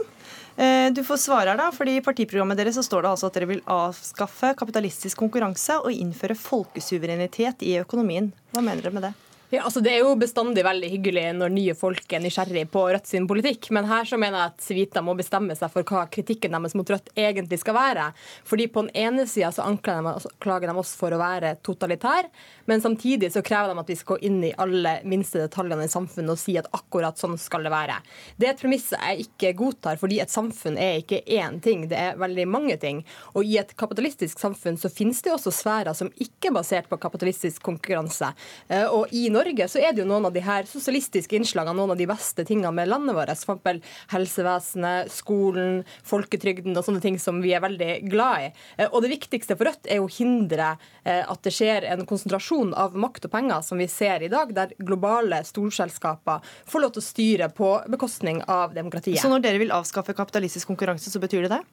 Eh, du får svare her, da, fordi I partiprogrammet deres så står det altså at dere vil avskaffe kapitalistisk konkurranse og innføre folkesuverenitet i økonomien. Hva mener dere med det? Ja, altså Det er jo bestandig veldig hyggelig når nye folk er nysgjerrig på Rødt sin politikk, men her så mener jeg at Civita må bestemme seg for hva kritikken deres mot Rødt egentlig skal være. Fordi På den ene sida anklager de oss for å være totalitær, men samtidig så krever de at vi skal gå inn i alle minste detaljene i samfunnet og si at akkurat sånn skal det være. Det er et premiss jeg ikke godtar, fordi et samfunn er ikke én ting, det er veldig mange ting. Og i et kapitalistisk samfunn så finnes det også sfærer som ikke er basert på kapitalistisk konkurranse. Eh, og i Norge så er det jo noen av de her sosialistiske innslagene, noen av de beste tingene med landet vårt. F.eks. helsevesenet, skolen, folketrygden og sånne ting som vi er veldig glad i. Eh, og det viktigste for Rødt er å hindre eh, at det skjer en konsentrasjon av makt og penger, som vi ser i dag, der globale storselskaper får lov til å styre på bekostning av demokratiet. Så når dere vil avskaffe kapitalistisk konkurranse, så betyr det det?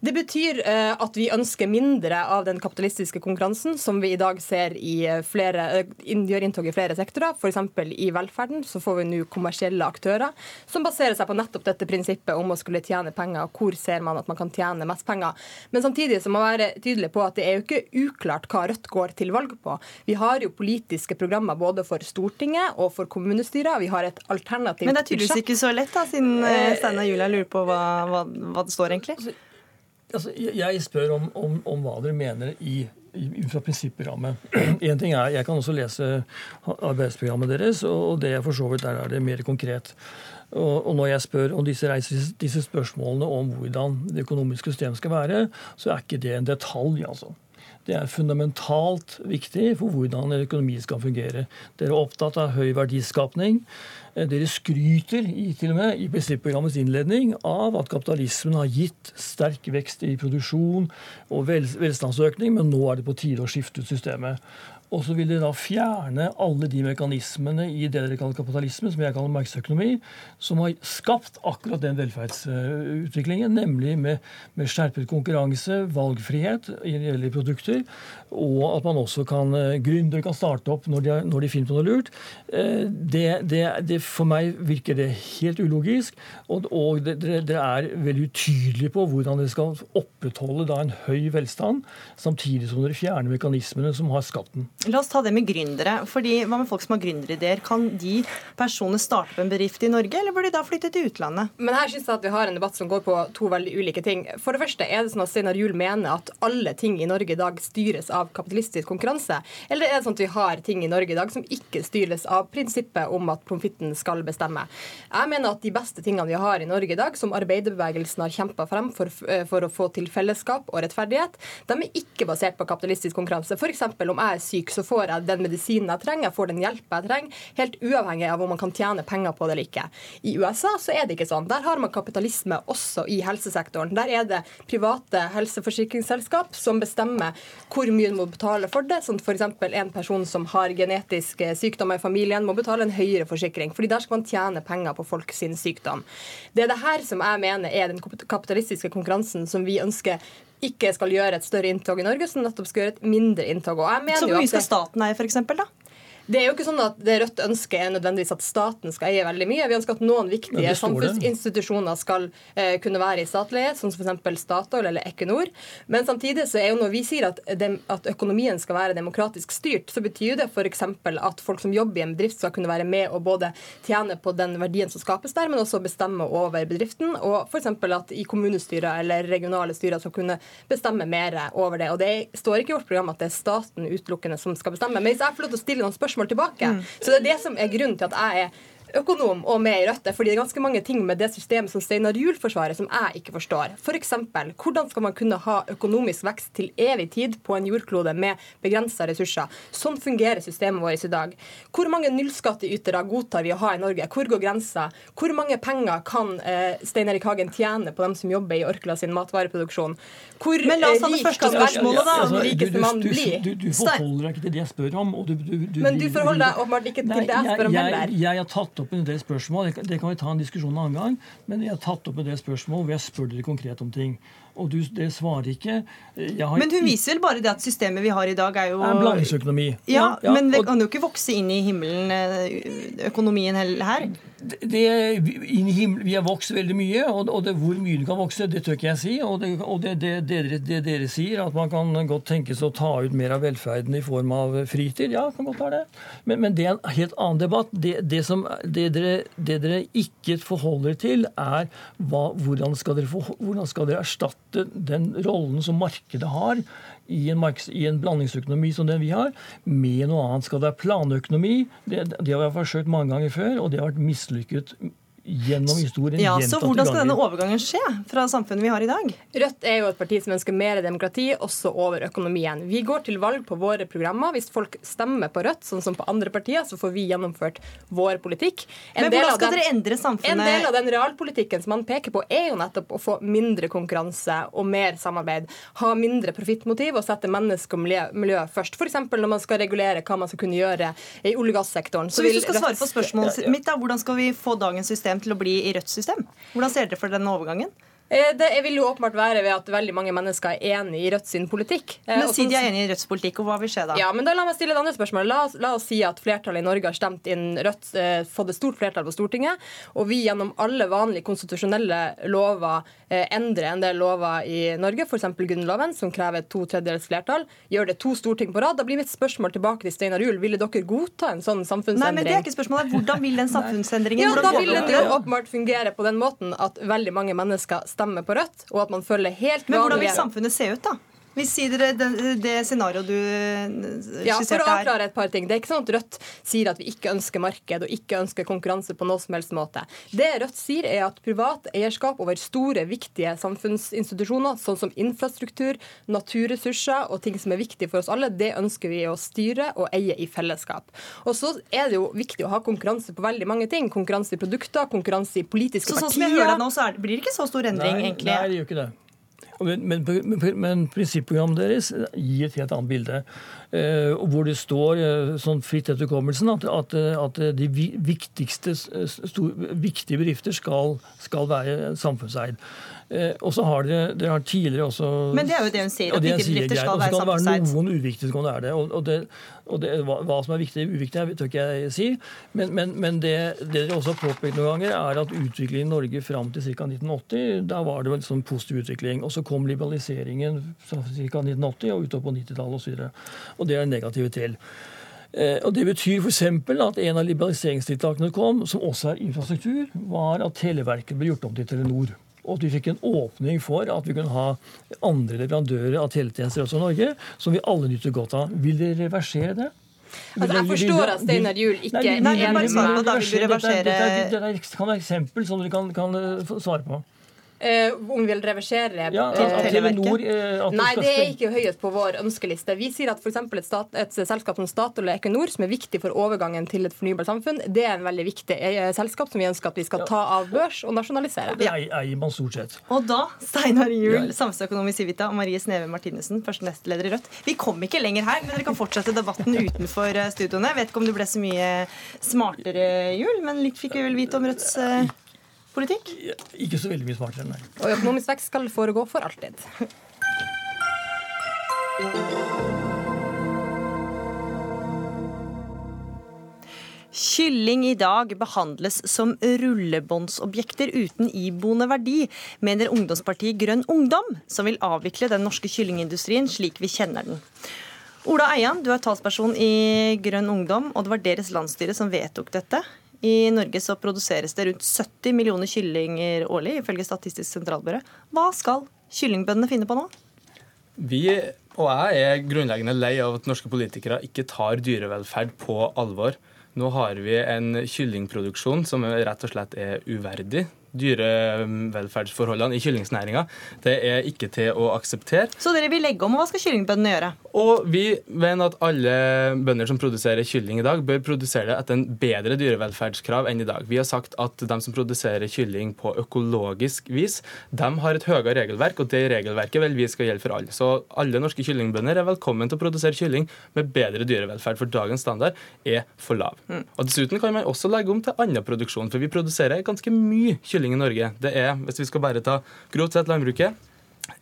Det betyr uh, at vi ønsker mindre av den kapitalistiske konkurransen som vi i dag ser i eh, flere, uh, gjør inntog i flere sektorer. F.eks. i velferden så får vi nå kommersielle aktører som baserer seg på nettopp dette prinsippet om å skulle tjene penger. Hvor ser man at man kan tjene mest penger? Men samtidig så må man være tydelig på at det er jo ikke uklart hva Rødt går til valg på. Vi har jo politiske programmer både for Stortinget og for kommunestyrer. Vi har et alternativt Men det er tydeligvis ikke så lett, da, siden Steinar Julia lurer på hva, hva, hva det står egentlig? Altså, jeg spør om, om, om, hva dere mener i, ut fra prinsipprogrammet. En ting er, Jeg kan også lese arbeidsprogrammet deres, og det er for så vidt der er det mer konkret. Og når jeg spør om disse, reiser, disse spørsmålene om hvordan det økonomiske systemet skal være, så er ikke det en detalj. altså. Det er fundamentalt viktig for hvordan en økonomi skal fungere. Dere er opptatt av høy verdiskapning. Eh, dere skryter i, til og med i prinsipprogrammets innledning av at kapitalismen har gitt sterk vekst i produksjon og vel, velstandsøkning, men nå er det på tide å skifte ut systemet. Og så vil de da fjerne alle de mekanismene i det dere kaller kapitalisme, som jeg kaller markedsøkonomi, som har skapt akkurat den velferdsutviklingen, nemlig med, med skjerpet konkurranse, valgfrihet i gjelder produkter, og at man også kan eh, gründere kan starte opp når de, når de finner på noe lurt. Eh, det, det, det, for meg virker det helt ulogisk, og, og dere er veldig utydelige på hvordan dere skal opprettholde da en høy velstand, samtidig som dere fjerner mekanismene som har skapt den. La oss ta det med gründere. Fordi, hva med folk som har gründerideer? Kan de personene starte på en bedrift i Norge, eller bør de da flytte til utlandet? Men her synes jeg at vi har en debatt som går på to veldig ulike ting. For det første, er det sånn at Steinar Juel mener at alle ting i Norge i dag styres av kapitalistisk konkurranse? Eller er det sånn at vi har ting i Norge i dag som ikke styres av prinsippet om at profitten skal bestemme? Jeg mener at de beste tingene vi har i Norge i dag, som arbeiderbevegelsen har kjempa frem for, eh, for, å få til fellesskap og rettferdighet, de er ikke basert på kapitalistisk konkurranse. F.eks. om jeg er syk så får jeg den medisinen jeg trenger, jeg får den hjelpa jeg trenger, helt uavhengig av om man kan tjene penger på det eller ikke. I USA så er det ikke sånn. Der har man kapitalisme også i helsesektoren. Der er det private helseforsikringsselskap som bestemmer hvor mye man må betale for det. Som f.eks. en person som har genetiske sykdommer i familien, må betale en høyere forsikring. fordi der skal man tjene penger på folk sin sykdom. Det er det her som jeg mener er den kapitalistiske konkurransen som vi ønsker ikke skal gjøre et større inntog i Norge, som nettopp skal gjøre et mindre inntog. så hvor mye skal staten eie, f.eks.? Det er jo ikke sånn at det Rødt ønsker er nødvendigvis at staten skal eie veldig mye. Vi ønsker at noen viktige samfunnsinstitusjoner skal eh, kunne være i statlig eie, som f.eks. Statoil eller Equinor. Men samtidig så er jo når vi sier at, dem, at økonomien skal være demokratisk styrt, så betyr det f.eks. at folk som jobber i en bedrift skal kunne være med og både tjene på den verdien som skapes der, men også bestemme over bedriften. Og f.eks. at i kommunestyrer eller regionale styrer skal kunne bestemme mer over det. Og det står ikke i vårt program at det er staten utelukkende som skal bestemme. Men hvis jeg får lov til å stille noen spørsmål spørsmål tilbake. Mm. Så det er det som er grunnen til at jeg er økonom og med i Rødt. fordi det er ganske mange ting med det systemet som Steinar Juel forsvarer, som jeg ikke forstår. F.eks. For hvordan skal man kunne ha økonomisk vekst til evig tid på en jordklode med begrensa ressurser? Sånn fungerer systemet vårt i dag. Hvor mange nullskattytere godtar vi å ha i Norge? Hvor går grensa? Hvor mange penger kan eh, Stein Erik Hagen tjene på dem som jobber i Orkla sin matvareproduksjon? Hvor Men la oss ta det første spørsmålet, da. Altså, rikeste mann blir? Du, du, du, forholder deg ikke til det jeg spør om. Du, Men du forholder deg åpenbart ikke til det jeg spør om heller. Jeg, jeg har tatt opp en del spørsmål. Det kan vi ta en diskusjon en annen gang. Men vi har tatt opp en del spørsmål hvor jeg spør dere konkret om ting. Og du, det svarer ikke. men hun viser vel bare det at systemet vi har i dag, er jo En blandingsøkonomi. Ja, ja, men det kan jo ikke vokse inn i himmelen, økonomien her det, vi har vokst veldig mye, og, og det, hvor mye du kan vokse, det tør ikke jeg si. Og, det, og dere, det, dere sier, at man kan godt tenke seg å ta ut mer av velferden i form av fritid, ja, kan godt være det. Men, men, det er en helt annen debatt. Det, som, dere, dere, ikke forholder til, er hva, hvordan, skal dere, hvordan skal dere erstatte den rollen som markedet har i en, marks, i en, blandingsøkonomi som den vi har, med noe annet. Skal det være planøkonomi? Det, det har vi forsøkt mange ganger før, og det har vært mislykket Herzliches gjennom historien. Ja, så Hvordan skal denne overgangen skje fra samfunnet vi har i dag? Rødt er jo et parti som ønsker mer demokrati, også over økonomien. Vi går til valg på våre programmer. Hvis folk stemmer på Rødt, sånn som på andre partier, så får vi gjennomført vår politikk. En Men hvordan skal den, dere endre samfunnet? En del av den realpolitikken som man peker på, er jo nettopp å få mindre konkurranse og mer samarbeid. Ha mindre profittmotiv og sette menneske og miljø, miljø først. F.eks. når man skal regulere hva man skal kunne gjøre i olje- og gassektoren. Så, så hvis du skal svare på spørsmålet mitt, da, hvordan skal vi få dagens system til å bli i Rødts system? Hvordan ser dere for den overgangen? Eh, det vil jo åpenbart være ved at veldig mange mennesker er enig i Rødt sin politikk. Eh, men Si de er enig i Rødts politikk, og hva vil skje da? Ja, men da La meg stille et annet spørsmål. La, la, oss si at flertallet i Norge har stemt inn Rødt, eh, fått et stort flertall på Stortinget, og vi gjennom alle vanlige konstitusjonelle lover eh, endrer en del lover i Norge, f.eks. Grunnloven, som krever to tredjedels flertall, gjør det to storting på rad. Da blir mitt spørsmål tilbake til Steinar Juel. Ville dere godta en sånn samfunnsendring? Nei, men det er ikke spørsmålet. Hvordan vil den samfunnsendringen ja, Da vil den åpenbart fungere på den måten at veldig mange mennesker stemmer på Rødt, og at man følger helt vanlige Men hvordan vil samfunnet se ut, da? Vi sier dere det, det scenarioet du skisserte her. Ja, For å avklare et par ting. Det er ikke sånn at Rødt sier at vi ikke ønsker marked og ikke ønsker konkurranse på noe som helst måte. Det Rødt sier, er at privat eierskap over store, viktige samfunnsinstitusjoner, sånn som infrastruktur, naturressurser og ting som er viktige for oss alle, det ønsker vi å styre og eie i fellesskap. Og så er det jo viktig å ha konkurranse på veldig mange ting. Konkurranse i produkter, konkurranse i politiske så, partier. Sånn som jeg hører det nå, så det, blir det ikke så stor endring, nei, egentlig? Nei, det gjør ikke det. Men, men, men, men prinsipprogrammet deres gir et helt annet bilde. Eh, hvor det står eh, sånn fritt etter hukommelsen at, at, at, de viktigste stor, viktige bedrifter skal, skal være samfunnseid. Eh, og så har dere, dere har tidligere også Men det er jo det hun sier, at viktige bedrifter skal være samfunnseid. Og så kan det være noen uviktige som er det. Og, og, det, og det, hva, hva, som er viktig og uviktig, tør ikke jeg si. Men, men, men det, det, dere også har påpekt noen ganger, er at utviklingen i Norge fram til ca. 1980, da var det en sånn positiv utvikling. Og så kom liberaliseringen fra ca. 1980 og utover på 90-tallet osv. Og, og det er negative til. Eh, og Det betyr f.eks. at en av liberaliseringstiltakene kom, som også er infrastruktur, var at Televerket ble gjort om til Telenor og at vi fikk en åpning for at vi kunne ha andre leverandører av teletjenester også i Norge, som vi alle nyter godt av. Vil dere reversere det? Altså, jeg forstår at Steinar Juel ikke er enig med meg. Dette kan være eksempel som dere kan, kan eh, svare på. Uh, om vi vil reversere ja, uh, Televerket. uh, Nei, det er ikke høyest på vår ønskeliste. Vi sier at f.eks. Et, stat, et selskap som Statoil og Equinor, som er viktig for overgangen til et fornybart samfunn, det er en veldig viktig selskap som vi ønsker at vi skal ta av børs og nasjonalisere. Det eier man stort sett. Og da, Steinar Juel, samfunnsøkonom i Civita, og Marie Sneve Martinussen, første nestleder i Rødt. Vi kom ikke lenger her, men dere kan fortsette debatten utenfor studioene. Jeg vet ikke om du ble så mye smartere, Juel, men litt fikk vi vel vite om Rødts politikk? Ikke så veldig mye smartere, nei. Og økonomisk vekst skal foregå for alltid. Kylling i dag behandles som rullebåndsobjekter uten iboende verdi, mener ungdomspartiet Grønn Ungdom, som vil avvikle den norske kyllingindustrien slik vi kjenner den. Ola Eian, du er talsperson i Grønn Ungdom, og det var deres landsstyre som vedtok dette. I Norge så produseres det rundt 70 millioner kyllinger årlig, ifølge Statistisk sentralbyrå. Hva skal kyllingbøndene finne på nå? Vi og jeg er grunnleggende lei av at norske politikere ikke tar dyrevelferd på alvor. Nå har vi en kyllingproduksjon som rett og slett er uverdig dyrevelferdsforholdene i kyllingsnæringa. Det er ikke til å akseptere. Så dere vil legge om, og hva skal kyllingbøndene gjøre? Og vi mener at alle bønder som produserer kylling i dag, bør produsere det etter en bedre dyrevelferdskrav enn i dag. Vi har sagt at de som produserer kylling på økologisk vis, de har et høyere regelverk, og det regelverket vel vi skal gjelde for alle. Så alle norske kyllingbønder er velkommen til å produsere kylling med bedre dyrevelferd, for dagens standard er for lav. Mm. Og Dessuten kan man også legge om til annen produksjon, for vi produserer ganske mye kylling kylling i Norge. Det er, hvis vi skal bare ta grovt sett landbruket,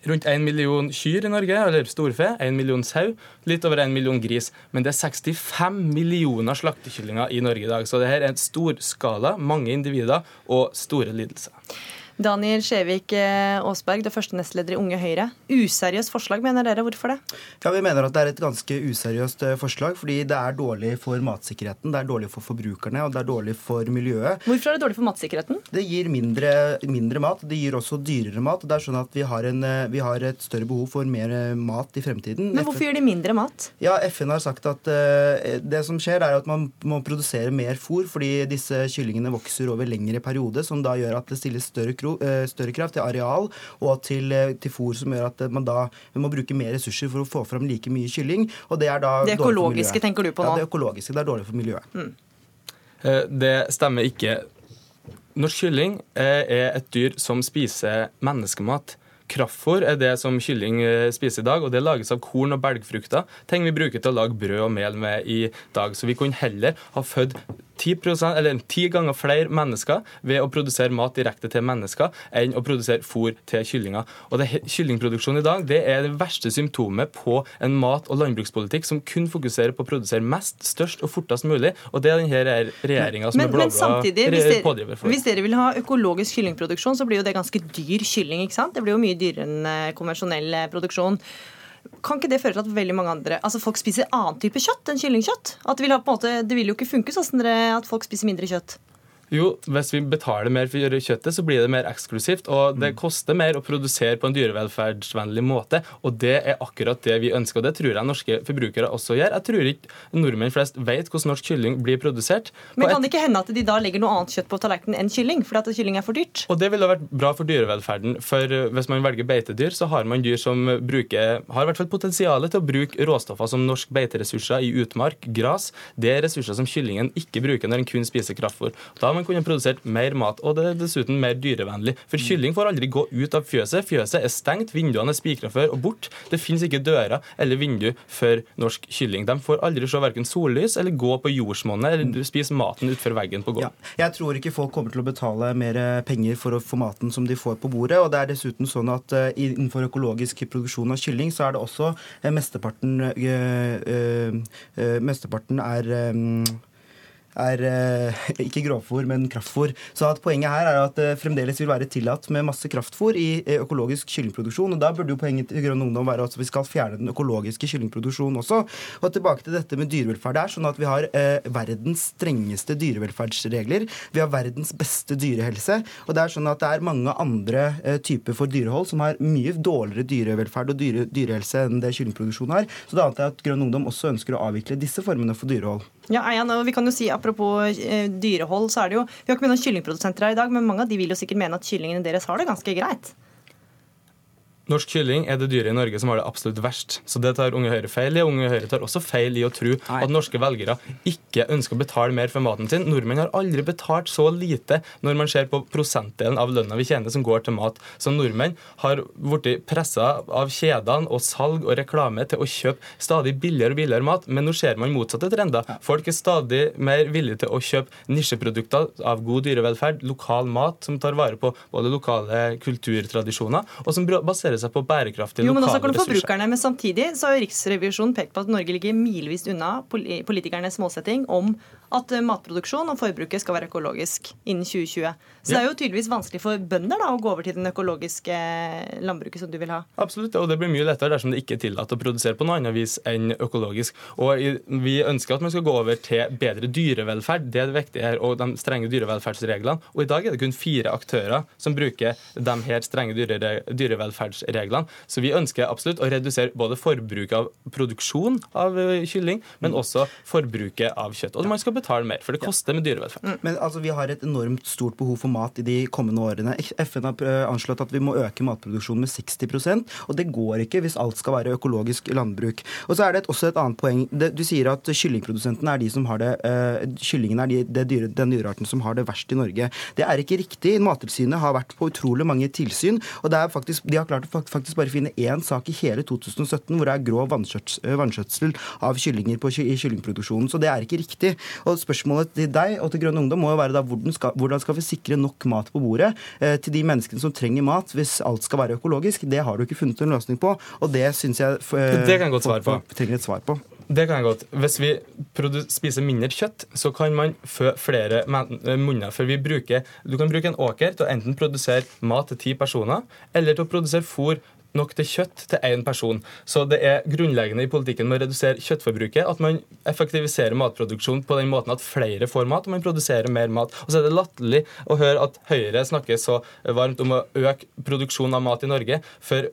rundt 1 million kyr i Norge, eller storfe, 1 million sau, litt over 1 million gris. Men det er 65 millioner slaktekyllinger i Norge i dag. Så det her er en stor skala, mange individer og store lidelser. Daniel Skjevik eh, Aasberg, det første nestleder i Unge Høyre. Useriøst forslag, mener dere. Hvorfor det? Ja, Vi mener at det er et ganske useriøst eh, forslag, fordi det er dårlig for matsikkerheten, det er dårlig for forbrukerne og det er dårlig for miljøet. Hvorfor er det dårlig for matsikkerheten? Det gir mindre, mindre mat. Det gir også dyrere mat. Det er sånn at vi har, en, eh, vi har, et større behov for mer mat i fremtiden. Men hvorfor gjør de mindre mat? Ja, FN har sagt at uh, det som skjer, er at man må produsere mer fôr, fordi disse kyllingene vokser over lengre periode, som da gjør at det stilles større krav Eh, større kraft til areal og til, eh, til fôr, som gjør at man da må bruke mer ressurser for å få fram like mye kylling. og Det er da Det økologiske tenker du på nå? Ja, det økologiske. Det er dårlig for miljøet. Mm. Eh, det stemmer ikke. Norsk kylling er et dyr som spiser menneskemat. Kraftfôr er det som kylling spiser i dag, og det lages av korn og belgfrukter. Ting vi bruker til å lage brød og mel med i dag. Så vi kunne heller ha født 10%, eller ti ganger flere mennesker ved å produsere mat direkte til mennesker enn å produsere fôr til kyllinger. Og det, Kyllingproduksjon i dag det er det verste symptomet på en mat- og landbrukspolitikk som kun fokuserer på å produsere mest, størst og fortest mulig. Og det er denne regjeringa som men, er blå-blå pådriver for. Hvis dere vil ha økologisk kyllingproduksjon, så blir jo det ganske dyr kylling. ikke sant? Det blir jo mye dyrere enn eh, konvensjonell eh, produksjon. Kan ikke det føre til at veldig mange andre, altså folk spiser annen type kjøtt enn kyllingkjøtt? At det, vil måte, det vil jo ikke funke sånn at folk spiser mindre kjøtt. Jo, hvis vi betaler mer for kjøttet, så blir det mer eksklusivt. Og det mm. koster mer å produsere på en dyrevelferdsvennlig måte. Og det er akkurat det vi ønsker, og det tror jeg norske forbrukere også gjør. Jeg tror ikke nordmenn flest vet hvordan norsk kylling blir produsert. Men kan det ikke hende at de da legger noe annet kjøtt på tallerkenen enn kylling? Fordi at kylling er for dyrt? Og det ville vært bra for dyrevelferden. For hvis man velger beitedyr, så har man dyr som bruker, har i hvert fall potensialet til å bruke råstoffer som norsk beiteressurser i utmark, gras. Det er ressurser som kyllingen ikke bruker når en kun spiser kraftfôr. Da man kunne produsert mer mat. Og det er dessuten mer dyrevennlig. For kylling får aldri gå ut av fjøset. Fjøset er stengt, vinduene er spikra før og bort. Det finnes ikke dører eller vindu for norsk kylling. De får aldri se verken sollys eller gå på jordsmonnet eller spise maten utfor veggen på gården. Ja. Jeg tror ikke folk kommer til å betale mer penger for å få maten som de får på bordet. Og det er dessuten sånn at uh, innenfor økologisk produksjon av kylling, så er det også uh, mesteparten øh, Mesteparten er um, er eh, ikke grovfôr, men kraftfôr. Så poenget her er at det fremdeles vil være tillatt med masse kraftfôr i eh, økologisk kyllingproduksjon. og Da burde jo poenget til Grønn Ungdom være at vi skal fjerne den økologiske kyllingproduksjonen også. Og tilbake til dette med dyrevelferd. Det er sånn at vi har eh, verdens strengeste dyrevelferdsregler. Vi har verdens beste dyrehelse. Og det er sånn at det er mange andre eh, typer for dyrehold som har mye dårligere dyrevelferd og dyre, dyrehelse enn det kyllingproduksjon har. Så da antar jeg at Grønn Ungdom også ønsker å avvikle disse formene for dyrehold. Ja, Eian, og vi kan jo si Apropos eh, dyrehold, så er det jo Vi har ikke med noen kyllingprodusenter her i dag, men mange av de vil jo sikkert mene at kyllingene deres har det ganske greit. Norsk kylling er det dyret i Norge som har det absolutt verst. Så det tar Unge Høyre feil i. Unge Høyre tar også feil i å tro at norske velgere ikke ønsker å betale mer for maten sin. Nordmenn har aldri betalt så lite når man ser på prosentdelen av lønna vi tjener som går til mat. Så nordmenn har blitt pressa av kjedene og salg og reklame til å kjøpe stadig billigere og billigere mat. Men nå ser man motsatte trender. Folk er stadig mer villige til å kjøpe nisjeprodukter av god dyrevelferd, lokal mat som tar vare på både lokale kulturtradisjoner, og som baserer seg på bærekraftige jo, men lokale også forbrukerne, men Samtidig så har Riksrevisjonen pekt på at Norge ligger milevis unna politikernes målsetting om at eh, matproduksjon og forbruket skal være økologisk innen 2020. Så ja. det er jo tydeligvis vanskelig for bønder da, å gå over til den økologiske eh, landbruket som du vil ha. Absolutt, og det blir mye lettere dersom det ikke er tillatt å produsere på noe annet vis enn økologisk. Og Vi ønsker at man skal gå over til bedre dyrevelferd, det er det viktige her, og de strenge dyrevelferdsreglene. Og I dag er det kun fire aktører som bruker de her strenge dyre, dyrevelferdsreglene. Så vi ønsker absolutt å redusere både forbruket av produksjon av eh, kylling, men også forbruket av kjøtt. Og man skal betale mer, for det koster med dyrevelferd. Mm. Men altså, Vi har et enormt stort behov for mat i de kommende årene. FN har eh, anslått at vi må øke matproduksjonen med 60% og det går ikke hvis alt skal være økologisk landbruk. Og så er det også et annet poeng. Du sier at kyllingprodusentene er de som har det uh, Kyllingene er de, det dyre, den dyrearten som har det verst i Norge. Det er ikke riktig. Mattilsynet har vært på utrolig mange tilsyn, og det er faktisk, de har klart å faktisk bare finne én sak i hele 2017 hvor det er grov vanskjøtsel av kyllinger på, i kyllingproduksjonen. Så det er ikke riktig. Og Spørsmålet til deg og til Grønn Ungdom må jo være da hvordan skal, hvordan skal vi sikre nok mat på bordet eh, til de menneskene som trenger mat, hvis alt skal være økologisk? Det har du ikke funnet en løsning på, og det syns jeg eh, Det kan jeg godt svare på. trenger et svar på. Det kan jeg godt. Hvis vi spiser mindre kjøtt, så kan man fø flere eh, munner. For vi bruker, Du kan bruke en åker til å enten produsere mat til ti personer, eller til å produsere fôr nok til kjøtt til én person. Så det er grunnleggende i politikken med å redusere kjøttforbruket at man effektiviserer matproduksjon på den måten at flere får mat, og man produserer mer mat. Og så er det latterlig å høre at Høyre snakker så varmt om å øke produksjonen av mat i Norge, for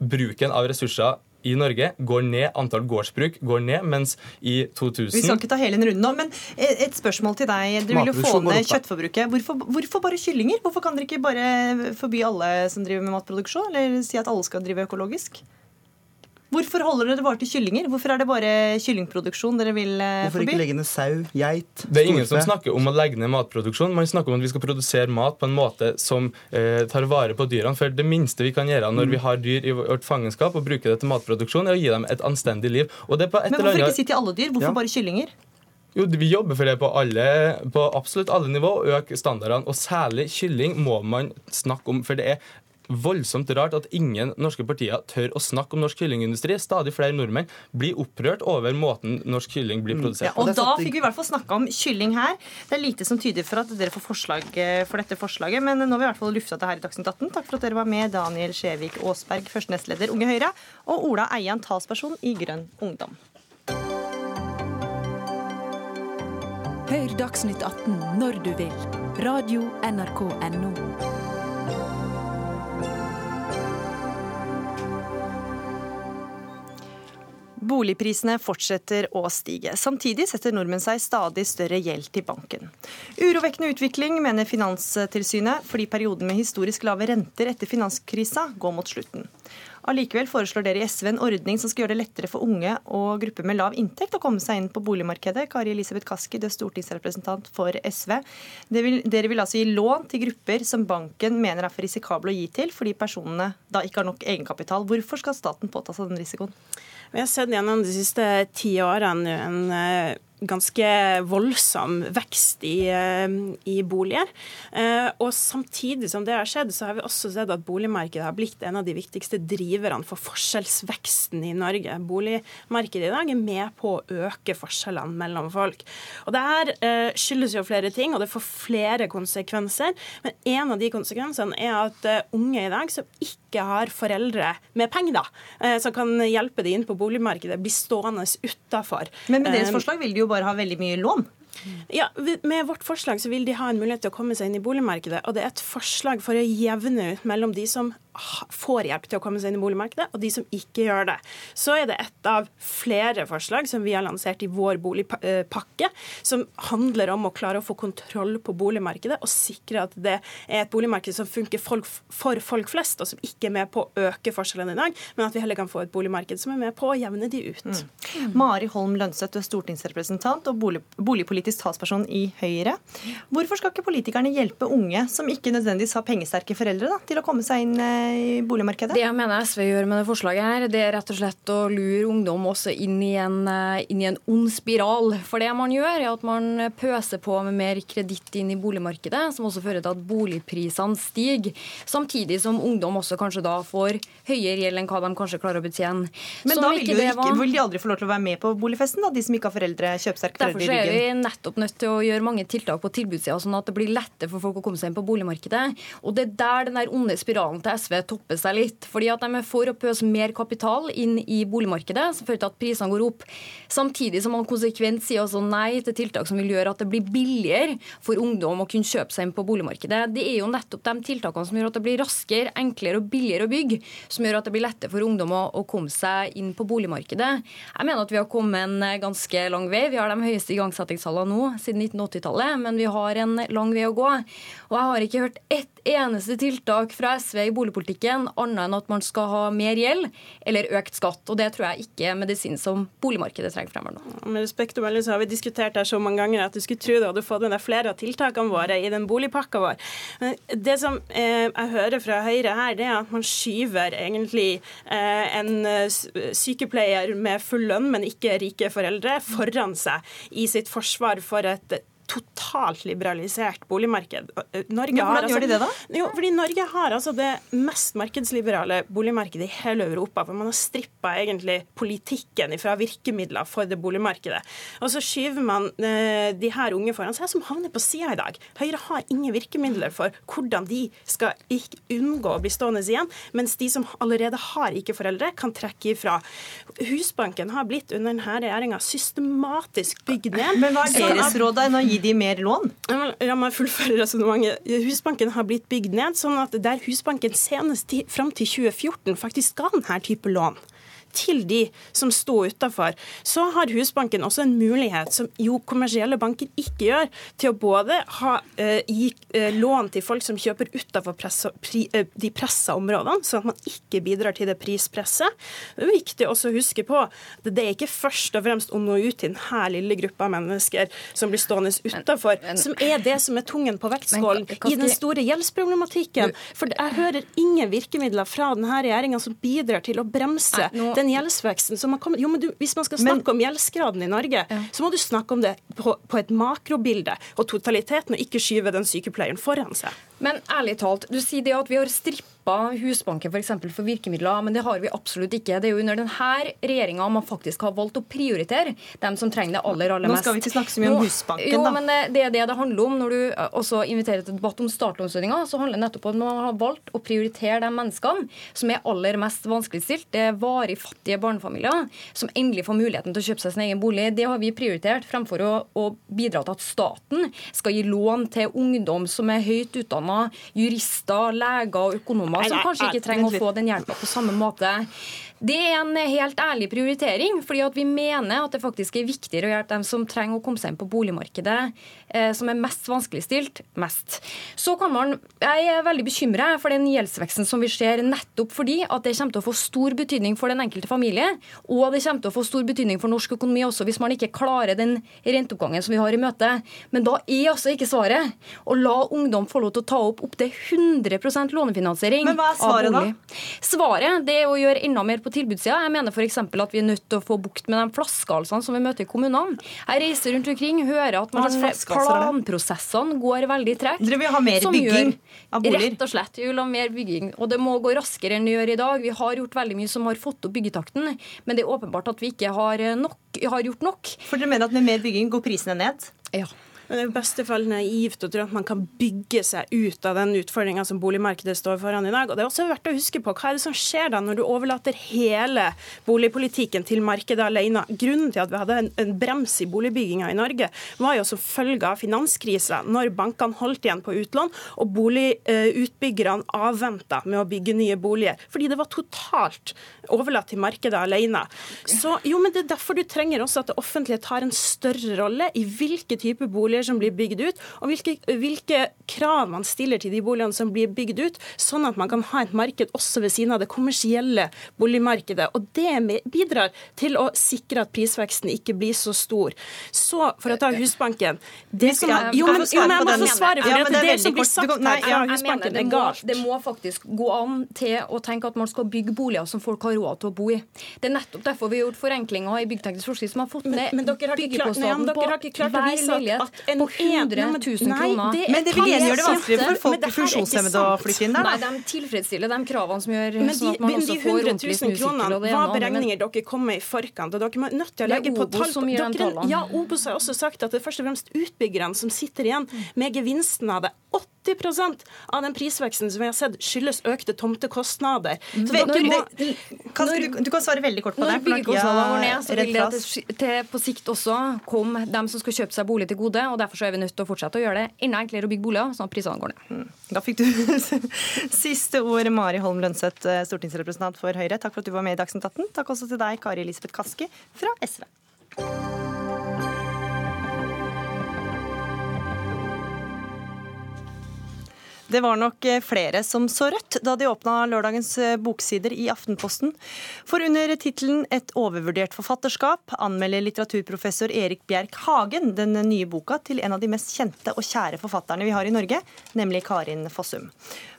bruken av ressurser i Norge går ned, antall gårdsbruk går ned, mens i 2000 Vi skal ikke ta hele den runden nå, men et spørsmål til deg. Dere vil jo få ned kjøttforbruket. Hvorfor, hvorfor, bare kyllinger? Hvorfor kan dere ikke bare forby alle som driver med matproduksjon, eller si at alle skal drive økologisk? Hvorfor holder dere bare til kyllinger? Hvorfor er det bare kyllingproduksjon dere vil eh, forby? Hvorfor ikke legge ned sau, geit, Det er ingen som snakker om å legge ned matproduksjon. Man snakker om at vi skal produsere mat på en måte som eh, tar vare på dyrene. For det minste vi kan gjøre når mm. vi har dyr i vårt fangenskap og bruker det til matproduksjon, er å gi dem et anstendig liv. Men hvorfor ikke si til alle dyr? Hvorfor ja. bare kyllinger? Jo, Vi jobber for det på, alle, på absolutt alle nivå, øke standardene. Og særlig kylling må man snakke om. For det er voldsomt rart at ingen norske partier tør å snakke om norsk kyllingindustri. Stadig flere nordmenn blir opprørt over måten norsk kylling blir produsert på. Ja, og da fikk vi i hvert fall snakka om kylling her. Det er lite som tyder for at dere får forslag for dette forslaget, men nå har vi i hvert fall lufta det her i Dagsnytt 18. Takk for at dere var med, Daniel Skjevik Aasberg, første nestleder Unge Høyre, og Ola Eian, talsperson i Grønn Ungdom. Hør Dagsnytt 18 når du vil. Radio NRK Radio.nrk.no. Boligprisene fortsetter å stige. Samtidig setter nordmenn seg stadig større gjeld til banken. Urovekkende utvikling, mener Finanstilsynet, fordi perioden med historisk lave renter etter finanskrisa går mot slutten. Allikevel foreslår dere i SV en ordning som skal gjøre det lettere for unge og grupper med lav inntekt å komme seg inn på boligmarkedet. Kari Elisabeth Kaski, du er stortingsrepresentant for SV. Dere vil altså gi lån til grupper som banken mener er for risikable å gi til, fordi personene da ikke har nok egenkapital. Hvorfor skal staten påta seg den risikoen? Vi har sett gjennom de siste ti årene en eh, ganske voldsom vekst i, eh, i boliger. Eh, og samtidig som det har skjedd, så har vi også sett at boligmarkedet har blitt en av de viktigste driverne for forskjellsveksten i Norge. Boligmarkedet i dag er med på å øke forskjellene mellom folk. Og det her eh, skyldes jo flere ting, og det får flere konsekvenser. Men en av de konsekvensene er at unge i dag som ikke har foreldre med penger, da, som kan hjelpe dem inn på boligmarkedet, blir stående utafor. Men med deres forslag vil de jo bare har veldig mye lån. Ja, Med vårt forslag så vil de ha en mulighet til å komme seg inn i boligmarkedet. Og det er et forslag for å jevne ut mellom de som får hjelp til å komme seg inn i boligmarkedet, og de som ikke gjør det. Så er det et av flere forslag som vi har lansert i vår boligpakke, som handler om å klare å få kontroll på boligmarkedet og sikre at det er et boligmarked som funker folk, for folk flest, og som ikke er med på å øke forskjellene i dag, men at vi heller kan få et boligmarked som er med på å jevne de ut. Mm. Mari Holm Lønseth, du er stortingsrepresentant og bolig, boligpolitisk talsperson i Høyre. Hvorfor skal ikke politikerne hjelpe unge som ikke nødvendigvis har pengesterke foreldre, da, til å komme seg inn eh, i boligmarkedet? Det jeg mener SV gjør med det forslaget, her, det er rett og slett å lure ungdom også inn i, en, eh, inn i en ond spiral. For det man gjør, er at man pøser på med mer kreditt inn i boligmarkedet, som også fører til at boligprisene stiger. Samtidig som ungdom også kanskje da får høyere gjeld enn hva de kanskje klarer å betjene. Men som da vil, ikke, var... vil de aldri få lov til å være med på boligfesten, da, de som ikke har foreldre, kjøpesterke foreldre i ryggen? Derfor er vi nettopp nødt til å gjøre mange tiltak på tilbudssida, sånn at det blir lettere for folk å komme seg inn på boligmarkedet. Og det er der den der onde spiralen til SV topper seg litt. fordi at de er for å pøse mer kapital inn i boligmarkedet, som fører til at prisene går opp. Samtidig som man konsekvent sier også nei til tiltak som vil gjøre at det blir billigere for ungdom å kunne kjøpe seg inn på boligmarkedet. Det er jo nettopp de tiltakene som gjør at det blir raskere, enklere og billigere å bygge, som gjør at det blir lettere for ungdom å, å komme seg inn på boligmarkedet. Jeg mener at vi har kommet en ganske lang vei. Vi har de høyeste igangsettingstallene nå siden 1980-tallet, men vi har en lang vei å gå. Og jeg har ikke hørt ett eneste tiltak fra SV i boligpolitikken annet enn at man skal ha mer gjeld eller økt skatt. Og det tror jeg ikke er medisin som boligmarkedet trenger fremover nå. Med respekt å melde så har vi diskutert det så mange ganger at du skulle tro du hadde fått med deg flere av tiltakene våre i den boligpakka vår. Det som eh, jeg hører fra Høyre her, det er at man skyver egentlig eh, en eh, sykepleier med full lønn, men ikke rike foreldre, foran seg i sitt forsvar for et totalt liberalisert boligmarked. Norge ja, hvordan altså, gjør de det, da? Jo, fordi Norge har altså det mest markedsliberale boligmarkedet i hele Europa. For man har strippa egentlig politikken fra virkemidler for det boligmarkedet. Og så skyver man eh, de her unge foran seg, som havner på sida i dag. Høyre har ingen virkemidler for hvordan de skal unngå å bli stående igjen, mens de som allerede har ikke foreldre, kan trekke ifra. Husbanken har blitt under denne regjeringa systematisk bygd ned. Men hva er deres råd? Gir de mer lån? La meg fullføre resonnementet. Husbanken har blitt bygd ned, sånn at der Husbanken senest fram til 2014 faktisk ga denne type lån, til de som sto utafor, så har Husbanken også en mulighet, som jo kommersielle banker ikke gjør, til å både ha, eh, gi eh, lån til folk som kjøper utafor eh, de pressa områdene, sånn at man ikke bidrar til det prispresset. Det er viktig også å huske på at det er ikke først og fremst å nå ut til denne lille gruppa mennesker som blir stående utafor, som er det som er tungen på vektskålen i den store gjeldsproblematikken. For jeg hører ingen virkemidler fra denne regjeringa som bidrar til å bremse den gjeldsveksten som har kommet Jo, men du, hvis man skal snakke men, om gjeldsgraden i Norge, ja. så må du snakke om det på, på et makrobilde og totaliteten, og ikke skyve den sykepleieren foran seg. Men ærlig talt, du sier det at vi har strippa Husbanken for, eksempel, for virkemidler, men det har vi absolutt ikke. Det er jo under denne regjeringa man faktisk har valgt å prioritere dem som trenger det aller, aller mest. Nå skal vi ikke snakke så mye om Husbanken, jo, da. men det er det det handler om. Når du eh, også inviterer til debatt om startlånsordninga, så handler det nettopp om at man har valgt å prioritere de menneskene som er aller mest vanskeligstilt. Det er varig fattige barnefamilier som endelig får muligheten til å kjøpe seg sin egen bolig. Det har vi prioritert fremfor å, å bidra til at staten skal gi lån til ungdom som er høyt utdanna jurister, leger og økonomer som kanskje ikke trenger å få den hjelpa på samme måte. Det er en helt ærlig prioritering, fordi vi mener at det faktisk er viktigere å hjelpe dem som trenger å komme seg inn på boligmarkedet, eh, som er mest vanskeligstilt, mest. Så kan man, Jeg er veldig bekymra for den gjeldsveksten som vi ser, nettopp fordi at det kommer til å få stor betydning for den enkelte familie, og det kommer til å få stor betydning for norsk økonomi også hvis man ikke klarer den renteoppgangen som vi har i møte. Men da er altså ikke svaret å la ungdom få lov til å ta opp opptil 100% lånefinansiering Men hva er svaret da? Svaret det er å gjøre enda mer på på tilbudssida. Jeg mener f.eks. at vi er nødt til å få bukt med de flaskehalsene som vi møter i kommunene. Jeg reiser rundt omkring, hører at man, planprosessene går veldig tregt. Dere vil ha mer bygging av boliger? Rett og slett. Vi vil ha mer bygging. Og det må gå raskere enn det gjør i dag. Vi har gjort veldig mye som har fått opp byggetakten, men det er åpenbart at vi ikke har, nok, har gjort nok. For dere mener at med mer bygging går prisene ned? Ja. Men det er i beste fall naivt å tro at man kan bygge seg ut av den utfordringa som boligmarkedet står foran i dag. Og det er også verdt å huske på hva er det som skjer da når du overlater hele boligpolitikken til markedet alene. Grunnen til at vi hadde en, en brems i boligbygginga i Norge, var jo som følge av finanskrisa, når bankene holdt igjen på utlån og boligutbyggerne uh, avventa med å bygge nye boliger. Fordi det var totalt overlatt til markedet alene. Så jo, men Det er derfor du trenger også at det offentlige tar en større rolle i hvilke typer boliger boliger som blir bygd ut, og hvilke, hvilke, krav man stiller til de boligene som blir bygd ut, sånn at man kan ha et marked også ved siden av det kommersielle boligmarkedet. Og Det bidrar til å sikre at prisveksten ikke blir så stor. Så for å ta Husbanken det som, Jo, men, jo, men jeg må få svare, for ja, det, det, det som blir sagt her fra Husbanken, er galt. Det må faktisk gå an til å tenke at man skal bygge boliger som folk har råd til å bo i. Det er nettopp derfor vi har gjort forenklinger i byggteknisk forskrift som har fått ned byggekostnaden på hver leilighet på 100 000 kroner. Det, men det vil igjen gjøre det vanskeligere for folk med funksjonshemmede å flytte inn der? Nei, de tilfredsstiller de kravene som gjør men de, sånn at man også får ordentlig snusykkel. Hva beregninger dere kommer i forkant? og dere må nødt til å legge på tall dere, Ja, Obos har også sagt at det er først og fremst utbyggerne som sitter igjen med gevinsten av det. 80% av den prisveksten som vi har sett, skyldes økte tomtekostnader. Når, må, kan, du, du, kan svare veldig kort på når det. Når byggekostnadene går ned, så vil det til, til, på sikt også komme dem som skal kjøpe seg bolig til gode. og Derfor er vi nødt til å fortsette å gjøre det enda enklere å bygge boliger, sånn at prisene går ned. Mm. Da fikk du siste ord, Mari Holm Lønseth, eh, stortingsrepresentant for Høyre. Takk for at du var med i Dagsnytt 18. Takk også til deg, Kari Elisabeth Kaski fra SV. Det var nok eh, flere som så rødt da de åpna lørdagens eh, boksider i Aftenposten. For under tittelen 'Et overvurdert forfatterskap' anmelder litteraturprofessor Erik Bjerk Hagen den nye boka til en av de mest kjente og kjære forfatterne vi har i Norge, nemlig Karin Fossum.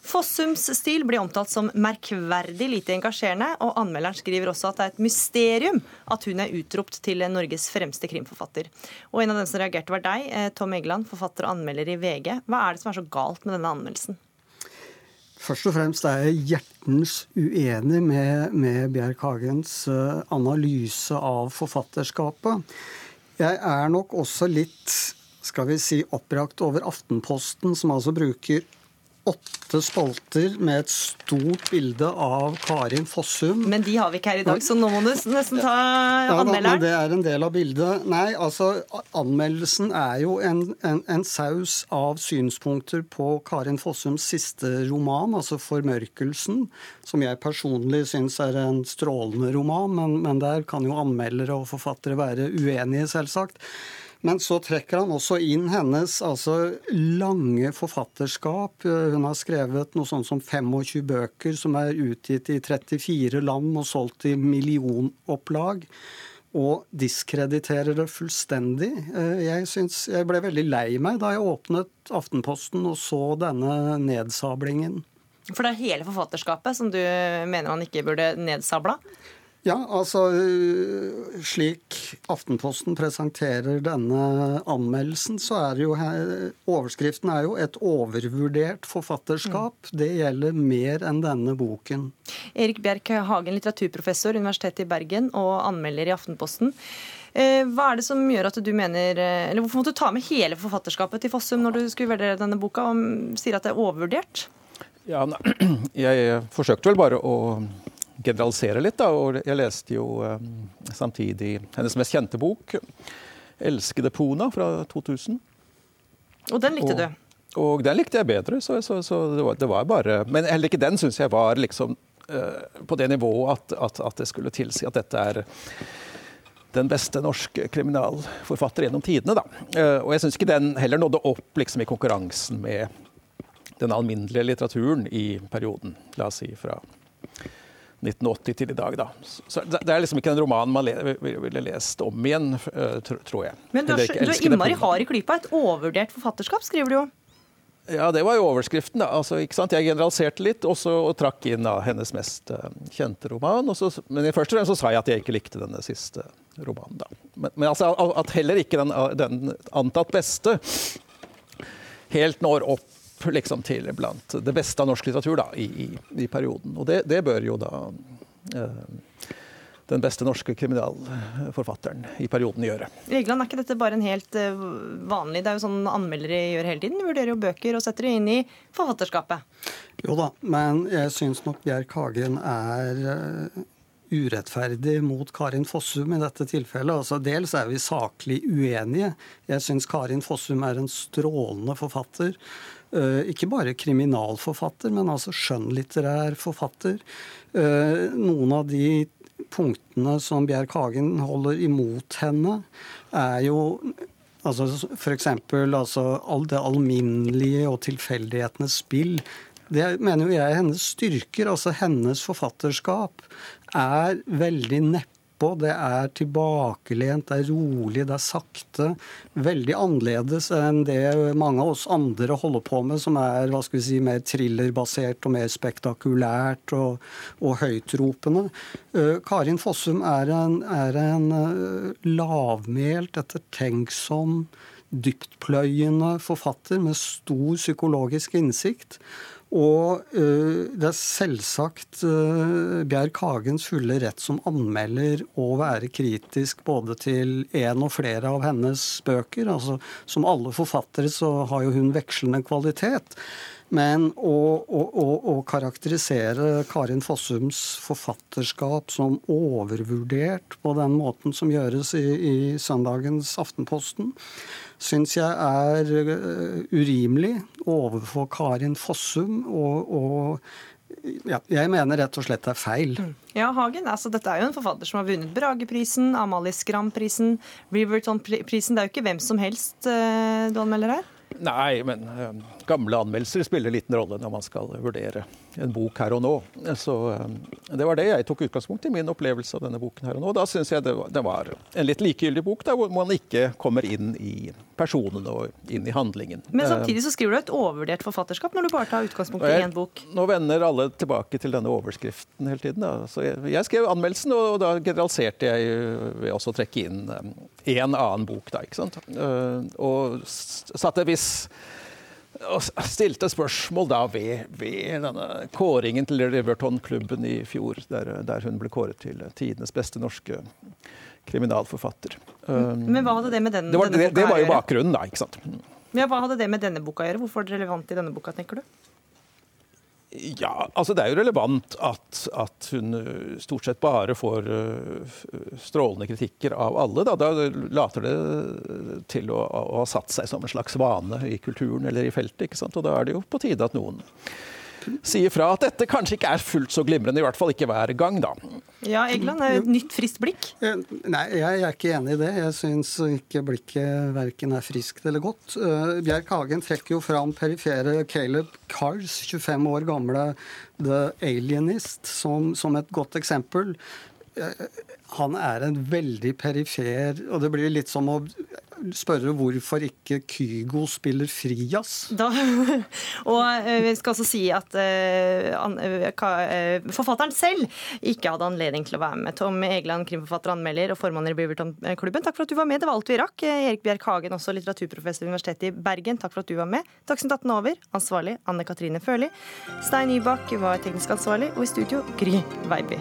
Fossums stil blir omtalt som merkverdig lite engasjerende, og anmelderen skriver også at det er et mysterium at hun er utropt til Norges fremste krimforfatter. Og en av dem som reagerte, var deg, eh, Tom Egeland, forfatter og anmelder i VG. Hva er det som er så galt med denne anmeldelsen? Først og fremst er jeg hjertens uenig med, med Bjerk Hagens eh, analyse av forfatterskapet. Jeg er nok også litt skal vi si, oppbrakt over Aftenposten, som altså bruker åtte spalter med et stort bilde av Karin Fossum. Men de har vi ikke her i dag, så nå må du nesten ta anmelderen. Ja, det er en del av bildet. Nei, altså anmeldelsen er jo en, en, en saus av synspunkter på Karin Fossums siste roman, altså 'Formørkelsen', som jeg personlig syns er en strålende roman, men, men der kan jo anmeldere og forfattere være uenige, selvsagt. Men så trekker han også inn hennes altså, lange forfatterskap. Hun har skrevet noe sånt som 25 bøker som er utgitt i 34 land og solgt i millionopplag. Og diskrediterer det fullstendig. Eh, jeg, synes, jeg ble veldig lei meg da jeg åpnet Aftenposten og så denne nedsablingen. For det er hele forfatterskapet som du mener man ikke burde nedsabla? Ja, altså slik Aftenposten presenterer denne anmeldelsen, så er jo overskriften er jo 'Et overvurdert forfatterskap'. Mm. Det gjelder mer enn denne boken. Erik Bjerk Hagen, litteraturprofessor, Universitetet i Bergen og anmelder i Aftenposten. Eh, hva er det som gjør at du mener Eller hvorfor måtte du ta med hele forfatterskapet til Fossum når du skulle vurdere denne boka, og sier at det er overvurdert? Ja, jeg forsøkte vel bare å generalisere litt. Da. Og jeg leste jo um, samtidig hennes mest kjente bok, 'Elskede Pona' fra 2000. Og den likte og, du? Og den likte jeg bedre. Så, så, så det, var, det, var, bare Men heller ikke den syns jeg var liksom uh, på det nivået at, at, at, det skulle tilsi at dette er den beste norske kriminalforfatter gjennom tidene. Da. Uh, og jeg syns ikke den heller nådde opp liksom, i konkurransen med den alminnelige litteraturen i perioden. La oss si fra 1980 til i dag. Da. Så det er liksom ikke en roman man ville lest om igjen, tror jeg. Men du er, du er innmari hard i klypa. Et overvurdert forfatterskap, skriver du jo. Ja, det var jo overskriften. da. Altså, ikke sant? Jeg generaliserte litt også, og trakk inn da, hennes mest uh, kjente roman. Så, men først og fremst så sa jeg at jeg ikke likte denne siste romanen. da. Men, men altså, at heller ikke den, den antatt beste helt når opp liksom til blant det beste av norsk litteratur da, i, i, i perioden. Og det, det, bør jo da eh, den beste norske kriminalforfatteren i perioden gjøre. Egeland, er ikke dette bare en helt uh, vanlig Det er jo sånn anmeldere gjør hele tiden. De vurderer jo bøker og setter det inn i forfatterskapet. Jo da, men jeg syns nok Bjerk Hagen er uh, urettferdig mot Karin Fossum i dette tilfellet. Altså, dels er vi saklig uenige. Jeg syns Karin Fossum er en strålende forfatter. Uh, ikke bare kriminalforfatter, men altså skjønnlitterær forfatter. Uh, noen av de punktene som Bjerk Hagen holder imot henne, er jo altså f.eks. Altså, det alminnelige og tilfeldighetenes spill. Det mener jo jeg er hennes styrker. Altså hennes forfatterskap er veldig neppe. Det er tilbakelent, det er rolig, det er sakte. Veldig annerledes enn det mange av oss andre holder på med, som er hva skal vi si, mer thrillerbasert og mer spektakulært og, og høytropende. Uh, Karin Fossum er en, er en uh, lavmælt, ettertenksom, dyptpløyende forfatter med stor psykologisk innsikt. Og uh, det er selvsagt uh, Bjerk Hagens fulle rett som anmelder å være kritisk både til en og flere av hennes bøker. Altså, som alle forfattere så har jo hun vekslende kvalitet. Men å, å, å, å, karakterisere Karin Fossums forfatterskap som overvurdert på den måten som gjøres i, i søndagens Aftenposten, syns jeg er uh, urimelig overfor Karin Fossum. og, og ja, jeg mener rett og slett det er feil. Mm. Ja, Hagen, altså Dette er jo en forfatter som har vunnet Brageprisen, Amalie Skram-prisen, Riverton-prisen. Det er jo ikke hvem som helst uh, du anmelder her? Nei, men uh, gamle anmeldelser spiller liten rolle når man skal vurdere en bok her og nå. Så um, Det var det jeg tok utgangspunkt i, min opplevelse av denne boken her og nå. Da syns jeg det var, det var, en litt likegyldig bok, der hvor man ikke kommer inn i personene og inn i handlingen. Men samtidig så skriver du et overvurdert forfatterskap når du bare tar utgangspunkt i én bok. Nå vender alle tilbake til denne overskriften hele tiden. Jeg, jeg skrev anmeldelsen, og, da generaliserte jeg ved også å trekke inn én annen bok, da, ikke sant. Og satte viss og stilte spørsmål da ved, ved denne kåringen til Riverton-klubben i fjor, der, der, hun ble kåret til tidenes beste norske kriminalforfatter. Men hva hadde det med den, det var, denne boka å gjøre? Det var jo bakgrunnen, da. ikke sant? Ja, hva hadde det med denne boka å gjøre? Hvorfor er det relevant i denne boka, tenker du? Ja, altså Det er jo relevant at, at hun stort sett bare får strålende kritikker av alle. Da, da later det til å, å, ha satt seg som en slags vane i kulturen eller i feltet. ikke sant? Og da er det jo på tide at noen sier fra at dette kanskje ikke er fullt så glimrende, i hvert fall ikke hver gang, da. Ja, Egeland, et nytt friskt blikk? Eh, nei, jeg er ikke enig i det. Jeg syns ikke blikket verken er friskt eller godt. Uh, Bjerk Hagen trekker jo fram perifere Caleb Cars, 25 år gamle The Alienist, som, som et godt eksempel. Han er en veldig perifer Og det blir litt som å spørre hvorfor ikke Kygo spiller frijazz. Og eh, vi skal også si at uh, uh, forfatteren selv ikke hadde anledning til å være med. Tom Egeland, krimforfatter, anmelder og formann i Beaverton-klubben, takk for at du var med. Det var alt vi rakk. Erik Bjerk Hagen, også litteraturprofessor ved Universitetet i Bergen, takk for at du var med. Dagsnytt 18 over. Ansvarlig Anne Katrine Førli. Stein Nybakk var teknisk ansvarlig, og i studio Gry Veiby.